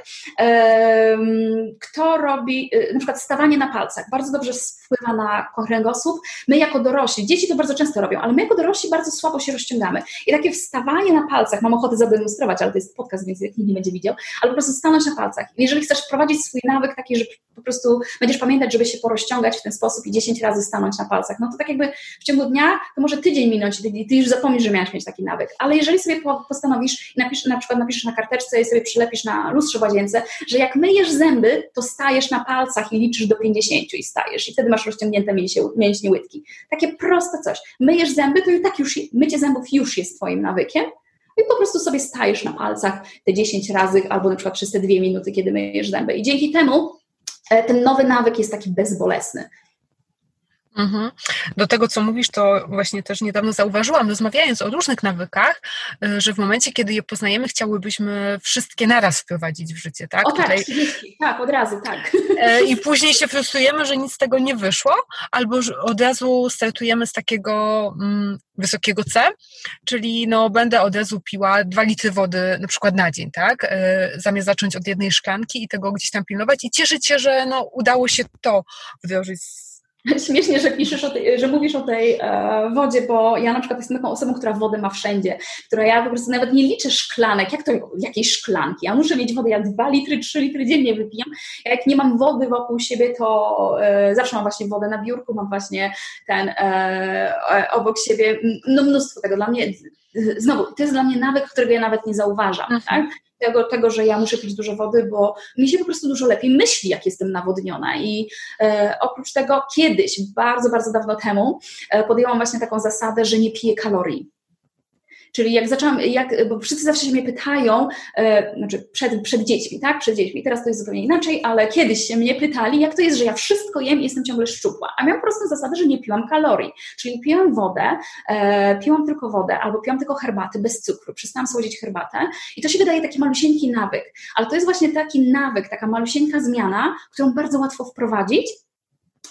S3: Kto robi, y, na przykład stawanie na palcach, bardzo dobrze wpływa na kręgosłup. My jako dorośli, dzieci to bardzo często robią, ale my jako dorośli bardzo słabo się rozciągamy. I takie wstawanie na palcach, mam ochotę zademonstrować, ale to jest podcast, więc nikt nie będzie widział, ale po prostu stanąć na palcach. Jeżeli chcesz wprowadzić swój nawyk taki, że po prostu będziesz pamiętać, żeby się porozciągać w ten sposób i 10 razy stanąć na palcach, no to tak jakby w ciągu dnia to może tydzień minąć i ty już zapomnisz, że miałeś mieć taki nawyk. Ale jeżeli sobie postanowisz i napisz, na przykład napiszesz na karteczce i sobie przylepisz na lustrze w łazience, że jak myjesz zęby, to stajesz na palcach i liczysz do 50 i stajesz i wtedy masz rozciągnięte mięśnie, mięśnie łydki. Takie proste coś. Myjesz zęby, to i tak już, mycie zębów już jest twoim nawykiem, i po prostu sobie stajesz na palcach te 10 razy, albo na przykład przez te dwie minuty, kiedy myjesz zęby. I dzięki temu e, ten nowy nawyk jest taki bezbolesny.
S2: Mhm. Do tego, co mówisz, to właśnie też niedawno zauważyłam, rozmawiając o różnych nawykach, y, że w momencie, kiedy je poznajemy, chciałybyśmy wszystkie naraz wprowadzić w życie, tak?
S3: O tak, Tutaj... tak, od razu, tak.
S2: E, I później się frustrujemy, że nic z tego nie wyszło, albo od razu startujemy z takiego mm, wysokiego C, czyli no będę od razu piła dwa litry wody na przykład na dzień, tak? E, zamiast zacząć od jednej szklanki i tego gdzieś tam pilnować i cieszyć się, że no udało się to wdrożyć
S3: Śmiesznie, że piszesz o tej, że mówisz o tej e, wodzie, bo ja na przykład jestem taką osobą, która wodę ma wszędzie, która ja po prostu nawet nie liczę szklanek, jak to jakieś szklanki. Ja muszę mieć wodę, ja dwa litry, trzy litry dziennie wypijam. Jak nie mam wody wokół siebie, to e, zawsze mam właśnie wodę na biurku, mam właśnie ten e, e obok siebie, no mnóstwo tego. Dla mnie, znowu, to jest dla mnie nawyk, którego ja nawet nie zauważam, mhm. tak? Tego, tego, że ja muszę pić dużo wody, bo mi się po prostu dużo lepiej myśli, jak jestem nawodniona. I e, oprócz tego kiedyś, bardzo, bardzo dawno temu, e, podjęłam właśnie taką zasadę, że nie piję kalorii. Czyli jak zaczęłam, jak, bo wszyscy zawsze się mnie pytają, e, znaczy przed, przed dziećmi, tak? Przed dziećmi. Teraz to jest zupełnie inaczej, ale kiedyś się mnie pytali, jak to jest, że ja wszystko jem i jestem ciągle szczupła. A miałam prostą zasadę, że nie piłam kalorii. Czyli piłam wodę, e, piłam tylko wodę albo piłam tylko herbaty bez cukru. Przestałam słodzić herbatę i to się wydaje taki malusieńki nawyk. Ale to jest właśnie taki nawyk, taka malusieńka zmiana, którą bardzo łatwo wprowadzić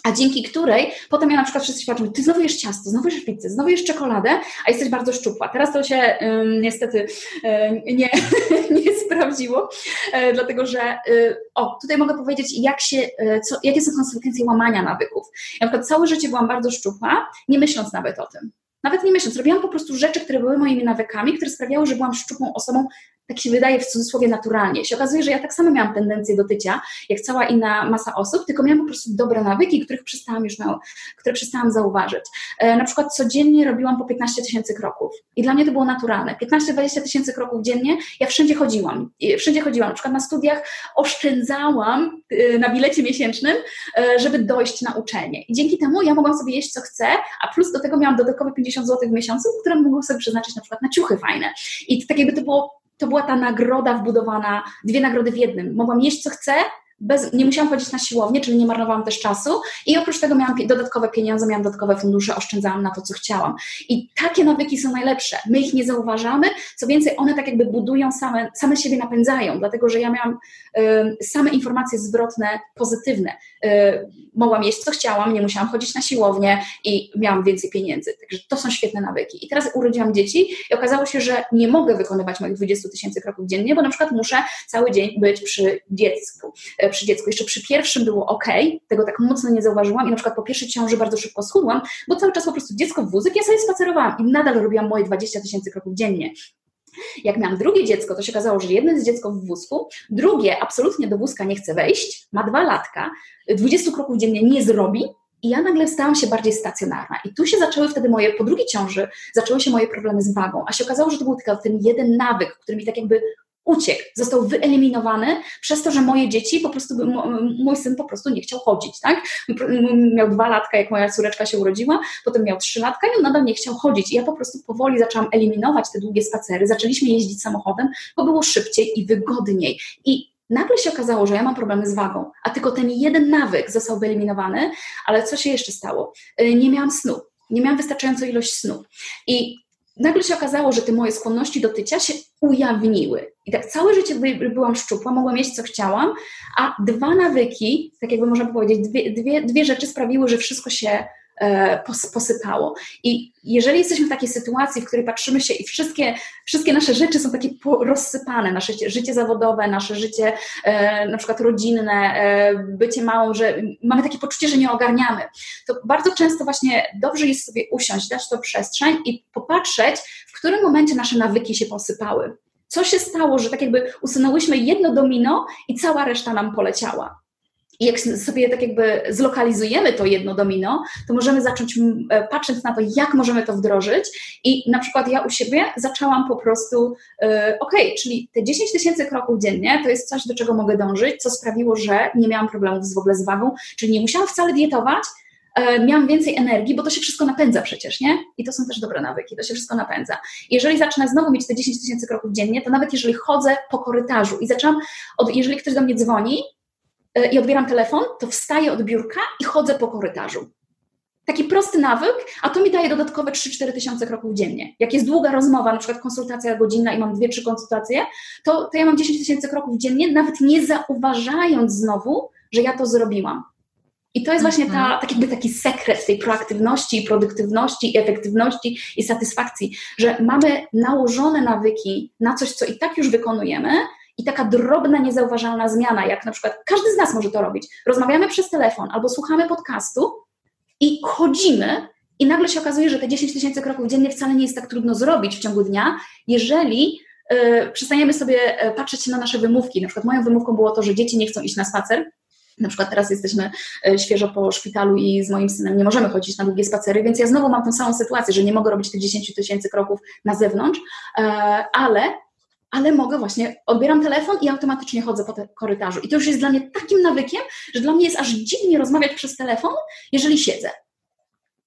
S3: a dzięki której potem ja na przykład wszyscy patrzą, ty znowu jesz ciasto, znowu jesz pizzę, znowu jesz czekoladę, a jesteś bardzo szczupła. Teraz to się um, niestety um, nie, nie sprawdziło, e, dlatego że y, o, tutaj mogę powiedzieć, jak się, e, co, jakie są konsekwencje łamania nawyków. Ja na przykład całe życie byłam bardzo szczupła, nie myśląc nawet o tym. Nawet nie myśląc, robiłam po prostu rzeczy, które były moimi nawykami, które sprawiały, że byłam szczupłą osobą tak się wydaje w cudzysłowie naturalnie. Się okazuje, że ja tak samo miałam tendencję do tycia, jak cała inna masa osób, tylko miałam po prostu dobre nawyki, których przestałam już, które przestałam zauważyć. E, na przykład codziennie robiłam po 15 tysięcy kroków i dla mnie to było naturalne. 15-20 tysięcy kroków dziennie, ja wszędzie chodziłam. Wszędzie chodziłam, na przykład na studiach oszczędzałam e, na bilecie miesięcznym, e, żeby dojść na uczelnię. I dzięki temu ja mogłam sobie jeść co chcę, a plus do tego miałam dodatkowe 50 zł w miesiącu, które mogłam sobie przeznaczyć na przykład na ciuchy fajne. I tak jakby to było to była ta nagroda wbudowana, dwie nagrody w jednym. Mogłam jeść co chcę, bez, nie musiałam chodzić na siłownię, czyli nie marnowałam też czasu i oprócz tego miałam dodatkowe pieniądze, miałam dodatkowe fundusze, oszczędzałam na to, co chciałam. I takie nawyki są najlepsze. My ich nie zauważamy, co więcej, one tak jakby budują same, same siebie napędzają, dlatego że ja miałam y, same informacje zwrotne, pozytywne. Y, mogłam jeść, co chciałam, nie musiałam chodzić na siłownię i miałam więcej pieniędzy. Także to są świetne nawyki. I teraz urodziłam dzieci i okazało się, że nie mogę wykonywać moich 20 tysięcy kroków dziennie, bo na przykład muszę cały dzień być przy dziecku przy dziecku. Jeszcze przy pierwszym było ok, tego tak mocno nie zauważyłam i na przykład po pierwszej ciąży bardzo szybko schudłam, bo cały czas po prostu dziecko w wózek, ja sobie spacerowałam i nadal robiłam moje 20 tysięcy kroków dziennie. Jak miałam drugie dziecko, to się okazało, że jedno jest dziecko w wózku, drugie absolutnie do wózka nie chce wejść, ma dwa latka, 20 kroków dziennie nie zrobi, i ja nagle stałam się bardziej stacjonarna. I tu się zaczęły wtedy moje, po drugiej ciąży, zaczęły się moje problemy z wagą. A się okazało, że to był tylko ten jeden nawyk, który mi tak jakby uciekł, został wyeliminowany przez to, że moje dzieci, po prostu, mój syn po prostu nie chciał chodzić, tak? Miał dwa latka, jak moja córeczka się urodziła, potem miał trzy latka i on nadal nie chciał chodzić. I ja po prostu powoli zaczęłam eliminować te długie spacery, zaczęliśmy jeździć samochodem, bo było szybciej i wygodniej. I nagle się okazało, że ja mam problemy z wagą, a tylko ten jeden nawyk został wyeliminowany, ale co się jeszcze stało? Y, nie miałam snu. Nie miałam wystarczającą ilość snu. I nagle się okazało, że te moje skłonności do tycia się ujawniły. I tak całe życie byłam szczupła, mogłam jeść co chciałam, a dwa nawyki, tak jakby można powiedzieć, dwie, dwie, dwie rzeczy sprawiły, że wszystko się posypało. I jeżeli jesteśmy w takiej sytuacji, w której patrzymy się i wszystkie, wszystkie nasze rzeczy są takie rozsypane, nasze życie zawodowe, nasze życie e, na przykład rodzinne, e, bycie małą, że mamy takie poczucie, że nie ogarniamy, to bardzo często właśnie dobrze jest sobie usiąść, dać to przestrzeń i popatrzeć, w którym momencie nasze nawyki się posypały. Co się stało, że tak jakby usunęłyśmy jedno domino i cała reszta nam poleciała. I jak sobie tak jakby zlokalizujemy to jedno domino, to możemy zacząć e, patrzeć na to, jak możemy to wdrożyć. I na przykład ja u siebie zaczęłam po prostu, e, ok, czyli te 10 tysięcy kroków dziennie to jest coś, do czego mogę dążyć, co sprawiło, że nie miałam problemów z w ogóle z wagą, czyli nie musiałam wcale dietować, e, miałam więcej energii, bo to się wszystko napędza przecież, nie? I to są też dobre nawyki, to się wszystko napędza. Jeżeli zacznę znowu mieć te 10 tysięcy kroków dziennie, to nawet jeżeli chodzę po korytarzu i zaczęłam, od, jeżeli ktoś do mnie dzwoni, i odbieram telefon, to wstaję od biurka i chodzę po korytarzu. Taki prosty nawyk, a to mi daje dodatkowe 3-4 tysiące kroków dziennie. Jak jest długa rozmowa, na przykład konsultacja godzinna i mam dwie, trzy konsultacje, to, to ja mam 10 tysięcy kroków dziennie, nawet nie zauważając znowu, że ja to zrobiłam. I to jest właśnie ta, mhm. tak jakby taki sekret tej proaktywności, produktywności, efektywności i satysfakcji, że mamy nałożone nawyki na coś, co i tak już wykonujemy, i taka drobna, niezauważalna zmiana, jak na przykład każdy z nas może to robić. Rozmawiamy przez telefon albo słuchamy podcastu i chodzimy, i nagle się okazuje, że te 10 tysięcy kroków dziennie wcale nie jest tak trudno zrobić w ciągu dnia, jeżeli przestaniemy sobie e, patrzeć na nasze wymówki. Na przykład moją wymówką było to, że dzieci nie chcą iść na spacer, na przykład teraz jesteśmy e, świeżo po szpitalu i z moim synem nie możemy chodzić na długie spacery, więc ja znowu mam tą samą sytuację, że nie mogę robić tych 10 tysięcy kroków na zewnątrz, ale ale mogę właśnie, odbieram telefon i automatycznie chodzę po korytarzu. I to już jest dla mnie takim nawykiem, że dla mnie jest aż dziwnie rozmawiać przez telefon, jeżeli siedzę.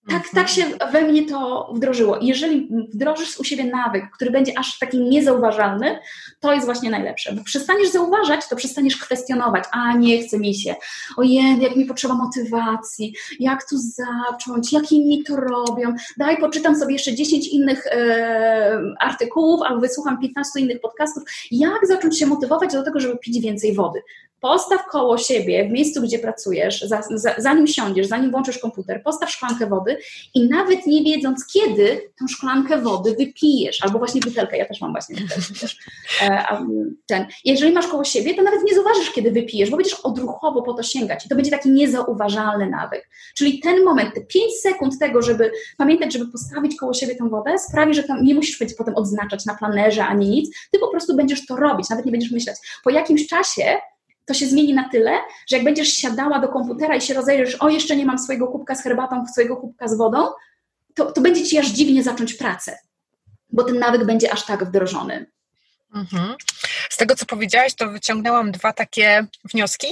S3: Tak, tak się we mnie to wdrożyło. Jeżeli wdrożysz u siebie nawyk, który będzie aż taki niezauważalny, to jest właśnie najlepsze. Bo przestaniesz zauważać, to przestaniesz kwestionować. A nie chce mi się. Ojej, jak mi potrzeba motywacji, jak tu zacząć, jak inni to robią. Daj, poczytam sobie jeszcze 10 innych e, artykułów albo wysłucham 15 innych podcastów. Jak zacząć się motywować do tego, żeby pić więcej wody? Postaw koło siebie, w miejscu, gdzie pracujesz, za, za, zanim siądziesz, zanim włączysz komputer, postaw szklankę wody i nawet nie wiedząc, kiedy tą szklankę wody wypijesz, albo właśnie butelkę, ja też mam właśnie butelkę. E, ten. Jeżeli masz koło siebie, to nawet nie zauważysz, kiedy wypijesz, bo będziesz odruchowo po to sięgać i to będzie taki niezauważalny nawyk. Czyli ten moment, te 5 sekund tego, żeby pamiętać, żeby postawić koło siebie tą wodę, sprawi, że tam nie musisz być potem odznaczać na planerze ani nic, ty po prostu będziesz to robić, nawet nie będziesz myśleć. Po jakimś czasie to się zmieni na tyle, że jak będziesz siadała do komputera i się rozejrzysz, o jeszcze nie mam swojego kubka z herbatą, swojego kubka z wodą, to, to będzie ci aż dziwnie zacząć pracę, bo ten nawyk będzie aż tak wdrożony.
S2: Mhm. Z tego, co powiedziałaś, to wyciągnęłam dwa takie wnioski,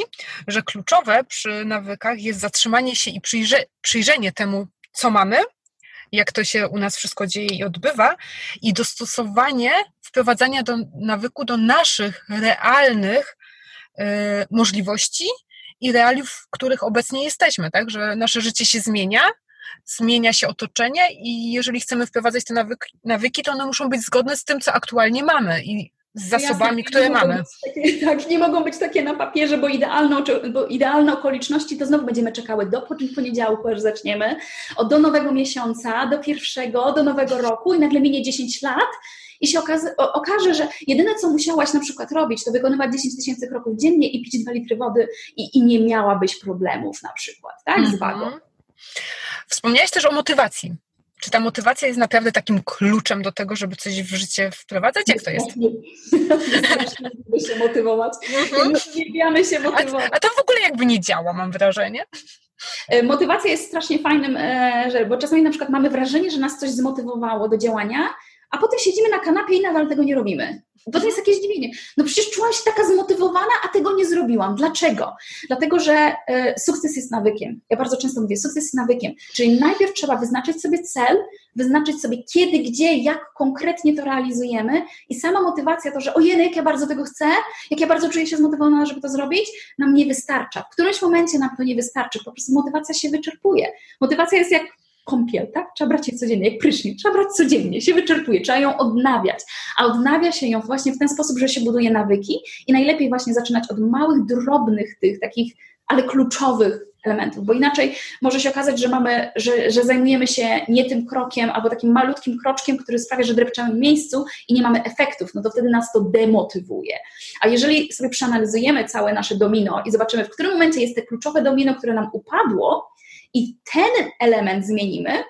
S2: że kluczowe przy nawykach jest zatrzymanie się i przyjrze, przyjrzenie temu, co mamy, jak to się u nas wszystko dzieje i odbywa, i dostosowanie wprowadzania do nawyku do naszych realnych możliwości i realiów, w których obecnie jesteśmy, tak? Że nasze życie się zmienia, zmienia się otoczenie i jeżeli chcemy wprowadzać te nawyki, nawyki to one muszą być zgodne z tym, co aktualnie mamy i z zasobami, Jasne, które mamy.
S3: Takie, tak, nie mogą być takie na papierze, bo idealne, bo idealne okoliczności to znowu będziemy czekały do poniedziałku, aż zaczniemy, od do nowego miesiąca, do pierwszego, do nowego roku i nagle minie 10 lat i się okaże, okaże, że jedyne, co musiałaś na przykład robić, to wykonywać 10 tysięcy kroków dziennie i pić 2 litry wody i, i nie miałabyś problemów na przykład, tak, z mhm. wagą.
S2: Wspomniałaś też o motywacji. Czy ta motywacja jest naprawdę takim kluczem do tego, żeby coś w życie wprowadzać? Jak to jest?
S3: Lubimy się motywować. Mhm. Uwielbiamy się motywować.
S2: A, a to w ogóle jakby nie działa, mam wrażenie.
S3: E, motywacja jest strasznie fajnym, e, bo czasami na przykład mamy wrażenie, że nas coś zmotywowało do działania, a potem siedzimy na kanapie i nadal tego nie robimy. Potem jest jakieś zdziwienie. No przecież czułam się taka zmotywowana, a tego nie zrobiłam. Dlaczego? Dlatego, że y, sukces jest nawykiem. Ja bardzo często mówię, sukces jest nawykiem. Czyli najpierw trzeba wyznaczyć sobie cel, wyznaczyć sobie kiedy, gdzie, jak konkretnie to realizujemy i sama motywacja, to, że ojej, jak ja bardzo tego chcę, jak ja bardzo czuję się zmotywowana, żeby to zrobić, nam nie wystarcza. W którymś momencie nam to nie wystarczy. Po prostu motywacja się wyczerpuje. Motywacja jest jak kąpiel, tak? Trzeba brać je codziennie, jak prysznic, trzeba brać codziennie, się wyczerpuje, trzeba ją odnawiać, a odnawia się ją właśnie w ten sposób, że się buduje nawyki i najlepiej właśnie zaczynać od małych, drobnych tych takich, ale kluczowych elementów, bo inaczej może się okazać, że mamy, że, że zajmujemy się nie tym krokiem albo takim malutkim kroczkiem, który sprawia, że drepczemy w miejscu i nie mamy efektów, no to wtedy nas to demotywuje. A jeżeli sobie przeanalizujemy całe nasze domino i zobaczymy, w którym momencie jest te kluczowe domino, które nam upadło, i ten element zmienimy,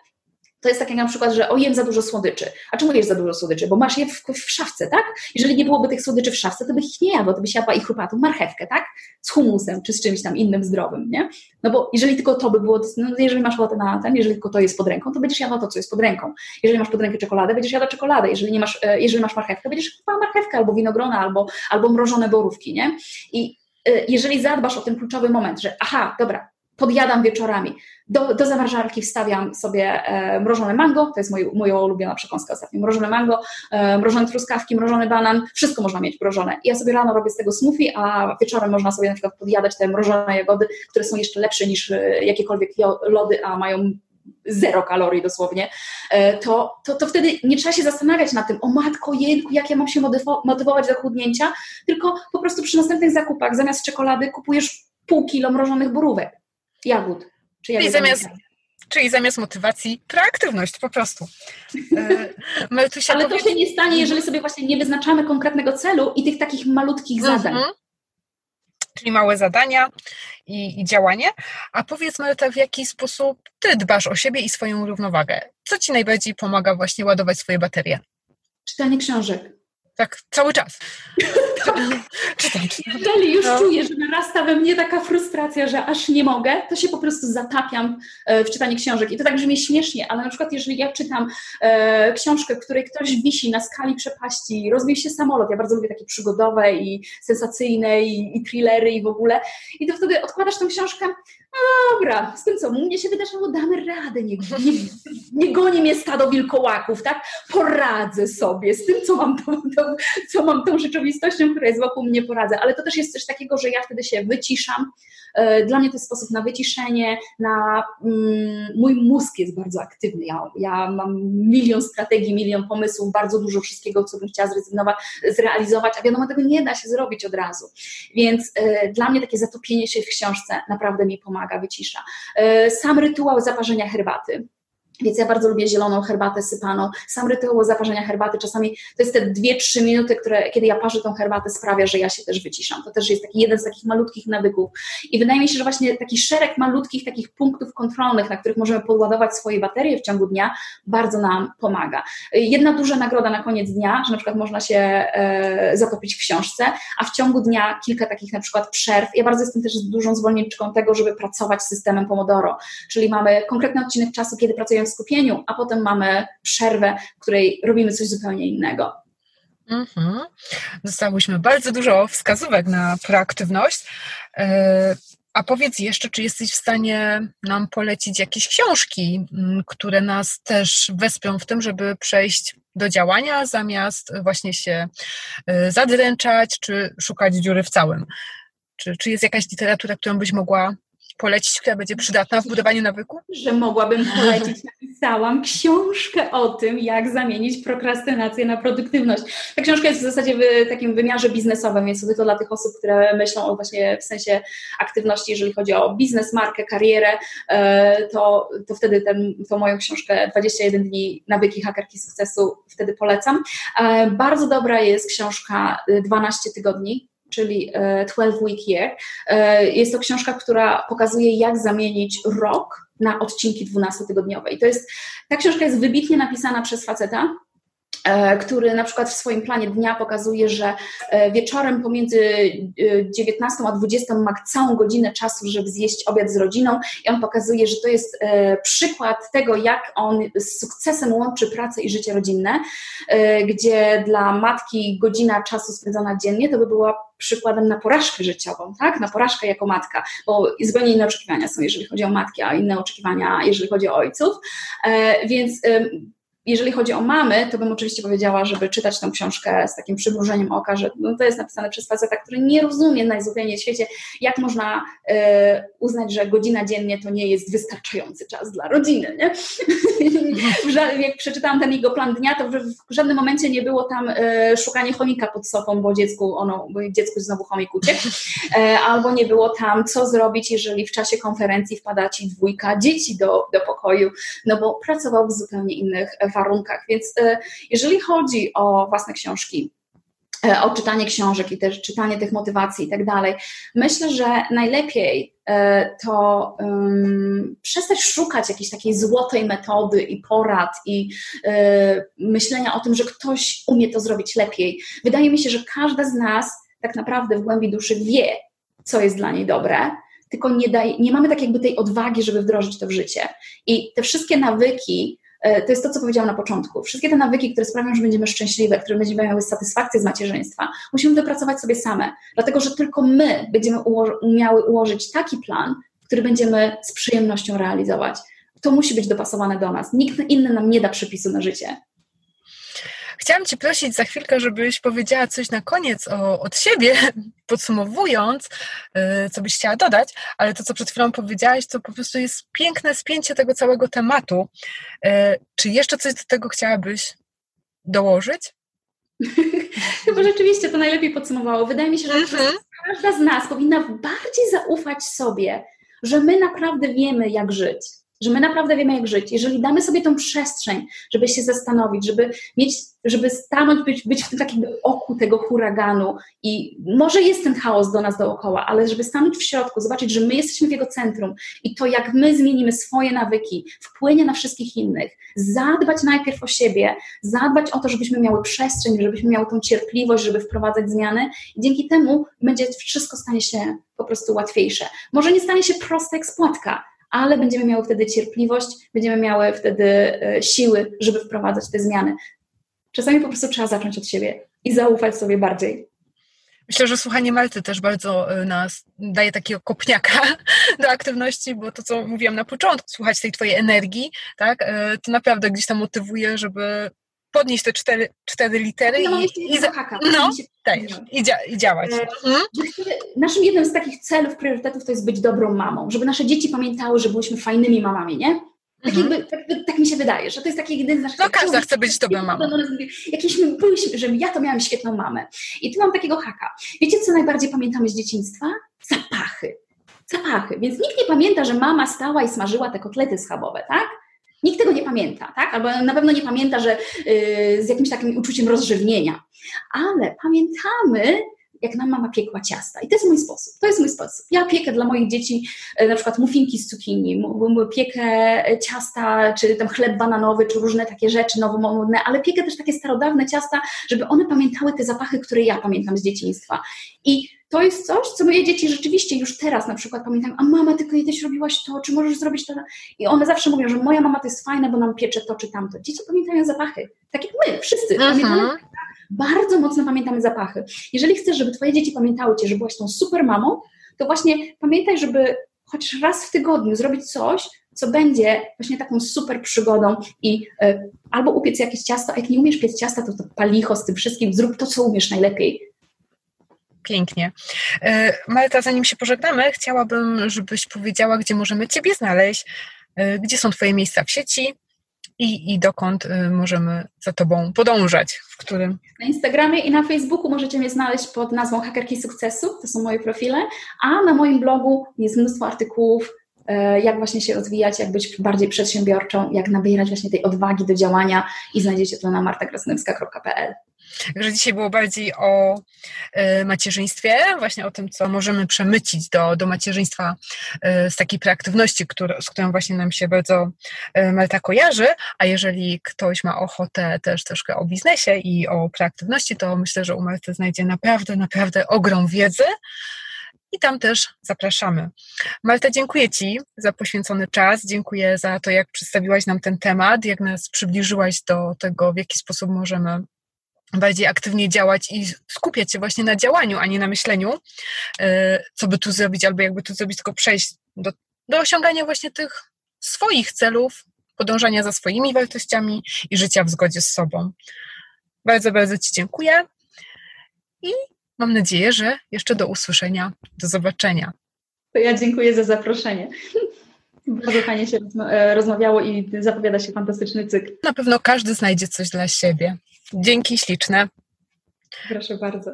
S3: to jest tak jak na przykład, że o jem za dużo słodyczy. A czemu jesz za dużo słodyczy? Bo masz je w, w, szafce, tak? Jeżeli nie byłoby tych słodyczy w szafce, to byś ich nie jadła, to byś jadła ich chrupatą marchewkę, tak? Z humusem, czy z czymś tam innym zdrowym, nie? No bo jeżeli tylko to by było, no jeżeli masz ochotę na ten, jeżeli tylko to jest pod ręką, to będziesz jadła to, co jest pod ręką. Jeżeli masz pod rękę czekoladę, będziesz jadła czekoladę. Jeżeli, nie masz, e, jeżeli masz marchewkę, będziesz jadła marchewkę albo winogrona, albo, albo mrożone borówki, nie? I e, jeżeli zadbasz o ten kluczowy moment, że aha, dobra, podjadam wieczorami. Do, do zamrażarki wstawiam sobie e, mrożone mango, to jest moj, moja ulubiona przekąska ostatnio, mrożone mango, e, mrożone truskawki, mrożony banan, wszystko można mieć mrożone. Ja sobie rano robię z tego smoothie, a wieczorem można sobie na przykład podjadać te mrożone jagody, które są jeszcze lepsze niż e, jakiekolwiek lody, a mają zero kalorii dosłownie, e, to, to, to wtedy nie trzeba się zastanawiać nad tym, o matko, jęku, jak ja mam się motywować do chudnięcia, tylko po prostu przy następnych zakupach zamiast czekolady kupujesz pół kilo mrożonych borówek jagód.
S2: Czy czyli, zamiast, czyli zamiast motywacji proaktywność po prostu.
S3: E, Ale to się nie stanie, jeżeli sobie właśnie nie wyznaczamy konkretnego celu i tych takich malutkich zadań. Mhm.
S2: Czyli małe zadania i, i działanie. A powiedz Marta, w jaki sposób ty dbasz o siebie i swoją równowagę? Co ci najbardziej pomaga właśnie ładować swoje baterie?
S3: Czytanie książek.
S2: Tak, cały czas.
S3: czytam, czytam. Jeżeli już no. czuję, że narasta we mnie taka frustracja, że aż nie mogę, to się po prostu zatapiam e, w czytanie książek. I to tak brzmi śmiesznie, ale na przykład jeżeli ja czytam e, książkę, w której ktoś wisi na skali przepaści, rozbił się samolot, ja bardzo lubię takie przygodowe i sensacyjne i, i thrillery i w ogóle, i to wtedy odkładasz tę książkę, dobra, z tym co, mnie się wydarzyło, damy radę, nie, nie, nie goni mnie stado wilkołaków, tak? Poradzę sobie z tym, co mam, tą, tą, co mam tą rzeczywistością, która jest wokół mnie, poradzę. Ale to też jest coś takiego, że ja wtedy się wyciszam. E, dla mnie to jest sposób na wyciszenie, na mm, mój mózg jest bardzo aktywny. Ja, ja mam milion strategii, milion pomysłów, bardzo dużo wszystkiego, co bym chciała zrezygnować, zrealizować, a wiadomo, tego nie da się zrobić od razu. Więc y, dla mnie takie zatopienie się w książce naprawdę mi pomaga, wycisza. Y, sam rytuał zaparzenia herbaty więc ja bardzo lubię zieloną herbatę sypaną. Sam rytuał zaparzenia herbaty, czasami to jest te 2-3 minuty, które, kiedy ja parzę tą herbatę, sprawia, że ja się też wyciszam. To też jest taki jeden z takich malutkich nawyków. I wydaje mi się, że właśnie taki szereg malutkich takich punktów kontrolnych, na których możemy podładować swoje baterie w ciągu dnia, bardzo nam pomaga. Jedna duża nagroda na koniec dnia, że na przykład można się e, zatopić w książce, a w ciągu dnia kilka takich na przykład przerw. Ja bardzo jestem też dużą zwolenniczką tego, żeby pracować systemem Pomodoro, czyli mamy konkretny odcinek czasu, kiedy pracujemy skupieniu, a potem mamy przerwę, w której robimy coś zupełnie innego.
S2: Mhm. Dostałyśmy bardzo dużo wskazówek na proaktywność. E, a powiedz jeszcze, czy jesteś w stanie nam polecić jakieś książki, które nas też wesprą w tym, żeby przejść do działania, zamiast właśnie się e, zadręczać, czy szukać dziury w całym? Czy, czy jest jakaś literatura, którą byś mogła polecić, która będzie przydatna w budowaniu nawyku?
S3: Że mogłabym polecić. Napisałam książkę o tym, jak zamienić prokrastynację na produktywność. Ta książka jest w zasadzie w takim wymiarze biznesowym, więc tylko dla tych osób, które myślą o właśnie w sensie aktywności, jeżeli chodzi o biznes, markę, karierę, e, to, to wtedy ten, tą moją książkę 21 dni nawyki hakerki sukcesu wtedy polecam. E, bardzo dobra jest książka 12 tygodni czyli 12 e, Week Year. E, jest to książka, która pokazuje, jak zamienić rok na odcinki 12-tygodniowe. I to jest, ta książka jest wybitnie napisana przez faceta, który na przykład w swoim planie dnia pokazuje, że e, wieczorem pomiędzy 19 e, a 20 ma całą godzinę czasu, żeby zjeść obiad z rodziną i on pokazuje, że to jest przykład tego, jak on z sukcesem łączy pracę i życie rodzinne, gdzie dla matki godzina czasu spędzona dziennie to by była przykładem na porażkę życiową, tak? Na porażkę jako matka, bo zupełnie inne oczekiwania są, jeżeli chodzi o matki, a inne oczekiwania, jeżeli chodzi o ojców. Więc jeżeli chodzi o mamy, to bym oczywiście powiedziała, żeby czytać tę książkę z takim przymrużeniem oka, że no to jest napisane przez faceta, który nie rozumie najzupełniej w świecie, jak można e, uznać, że godzina dziennie to nie jest wystarczający czas dla rodziny. Nie? jak przeczytałam ten jego plan dnia, to w, żadnym momencie nie było tam e, szukanie chomika pod sofą, bo dziecku, ono, bo dziecku znowu chomik uciekł, e, albo nie było tam, co zrobić, jeżeli w czasie konferencji wpada ci dwójka dzieci do, do pokoju, no bo pracował w zupełnie innych warunkach. Więc e, jeżeli chodzi o własne książki, e, o czytanie książek i też czytanie tych motywacji i tak dalej. Myślę, że najlepiej e, to um, przestać szukać jakiejś takiej złotej metody i porad i myślenia o tym, że ktoś umie to zrobić lepiej. Wydaje mi się, że każda z nas tak naprawdę w głębi duszy wie, co jest dla niej dobre, tylko nie, daj, nie mamy tak jakby tej odwagi, żeby wdrożyć to w życie. I te wszystkie nawyki, to jest to, co powiedziałam na początku. Wszystkie te nawyki, które sprawią, że będziemy szczęśliwe, które będziemy miały satysfakcję z macierzyństwa, musimy wypracować sobie same, dlatego że tylko my będziemy umiały ułożyć taki plan, który będziemy z przyjemnością realizować. To musi być dopasowane do nas. Nikt inny nam nie da przepisu na życie.
S2: Chciałam Cię prosić za chwilkę, żebyś powiedziała coś na koniec o, od siebie, podsumowując, y, co byś chciała dodać, ale to, co przed chwilą powiedziałaś, to po prostu jest piękne spięcie tego całego tematu. Y, czy jeszcze coś do tego chciałabyś dołożyć?
S3: Chyba rzeczywiście to najlepiej podsumowało. Wydaje mi się, że mhm. każda z nas powinna bardziej zaufać sobie, że my naprawdę wiemy, jak żyć że my naprawdę wiemy, jak żyć. Jeżeli damy sobie tą przestrzeń, żeby się zastanowić, żeby mieć, żeby stanąć, być, być w tym takim oku tego huraganu i może jest ten chaos do nas dookoła, ale żeby stanąć w środku, zobaczyć, że my jesteśmy w jego centrum i to, jak my zmienimy swoje nawyki, wpłynie na wszystkich innych. Zadbać najpierw o siebie, zadbać o to, żebyśmy miały przestrzeń, żebyśmy miały tą cierpliwość, żeby wprowadzać zmiany i dzięki temu będzie wszystko stanie się po prostu łatwiejsze. Może nie stanie się prosta jak spłatka, ale będziemy miały wtedy cierpliwość, będziemy miały wtedy e, siły, żeby wprowadzać te zmiany. Czasami po prostu trzeba zacząć od siebie i zaufać sobie bardziej.
S2: Myślę, że słuchanie Malty też bardzo y, nas daje takiego kopniaka do aktywności, bo to, co mówiłam na początku, słuchać tej twojej energii, tak, y, to naprawdę gdzieś tam motywuje, żeby podnieść te cztery, cztery litery
S3: mam
S2: i, i,
S3: jednego
S2: za-
S3: haka.
S2: no, tak, i, dzia, i działać.
S3: E,
S2: Mhm.
S3: Naszym jednym z takich celów, priorytetów to jest być dobrą mamą, żeby nasze dzieci pamiętały, że byliśmy fajnymi mamami, nie? Tak,
S2: Mhm.
S3: jakby, tak, tak mi się wydaje, że to jest taki jeden z naszych...
S2: No każda chce być dobrą mamą.
S3: Jakieśmy byliśmy, że ja to miałam świetną mamę. I tu mam takiego haka. Wiecie, co najbardziej pamiętamy z dzieciństwa? Zapachy. Zapachy. Więc nikt nie pamięta, że mama stała i smażyła te kotlety schabowe, tak? Nikt tego nie pamięta, tak? Albo na pewno nie pamięta, że yy, z jakimś takim uczuciem rozrzewnienia. Ale pamiętamy, jak nam mama piekła ciasta. I to jest mój sposób. To jest mój sposób. Ja piekę dla moich dzieci e, na przykład muffinki z cukinii, piekę ciasta, czy tam chleb bananowy, czy różne takie rzeczy nowomodne, ale piekę też takie starodawne ciasta, żeby one pamiętały te zapachy, które ja pamiętam z dzieciństwa. I to jest coś, co moje dzieci rzeczywiście już teraz na przykład pamiętają, a mama, ty kiedyś robiłaś to, czy możesz zrobić to? I one zawsze mówią, że moja mama to jest fajna, bo nam piecze to czy tamto. Dzieci pamiętają zapachy, tak jak my, wszyscy. Pamiętamy bardzo mocno pamiętamy zapachy. Jeżeli chcesz, żeby twoje dzieci pamiętały cię, że byłaś tą super mamą, to właśnie pamiętaj, żeby chociaż raz w tygodniu zrobić coś, co będzie właśnie taką super przygodą i y, albo upiec jakieś ciasto, a jak nie umiesz piec ciasta, to, to palicho z tym wszystkim, zrób to, co umiesz najlepiej.
S2: Pięknie. E, Marta, zanim się pożegnamy, chciałabym, żebyś powiedziała, gdzie możemy Ciebie znaleźć, e, gdzie są Twoje miejsca w sieci i, i dokąd e, możemy za Tobą podążać, w którym.
S3: Na Instagramie i na Facebooku możecie mnie znaleźć pod nazwą Hakerki Sukcesu, to są moje profile, a na moim blogu jest mnóstwo artykułów, jak właśnie się rozwijać, jak być bardziej przedsiębiorczą, jak nabierać właśnie tej odwagi do działania i znajdziecie to na martakrasnowska.pl.
S2: Także dzisiaj było bardziej o e, macierzyństwie, właśnie o tym, co możemy przemycić do, do macierzyństwa e, z takiej preaktywności, która, z którą właśnie nam się bardzo e, Marta kojarzy, a jeżeli ktoś ma ochotę też troszkę o biznesie i o preaktywności, to myślę, że u Marty znajdzie naprawdę, naprawdę ogrom wiedzy. I tam też zapraszamy. Marta, dziękuję Ci za poświęcony czas, dziękuję za to, jak przedstawiłaś nam ten temat, jak nas przybliżyłaś do tego, w jaki sposób możemy bardziej aktywnie działać i skupiać się właśnie na działaniu, a nie na myśleniu, e, co by tu zrobić, albo jakby tu zrobić, tylko przejść do, do osiągania właśnie tych swoich celów, podążania za swoimi wartościami i życia w zgodzie z sobą. Bardzo, bardzo Ci dziękuję i mam nadzieję, że jeszcze do usłyszenia, do zobaczenia.
S3: To ja dziękuję za zaproszenie. Bardzo fajnie się e, rozmawiało i zapowiada się fantastyczny cykl.
S2: Na pewno każdy znajdzie coś dla siebie. Dzięki śliczne.
S3: Proszę bardzo.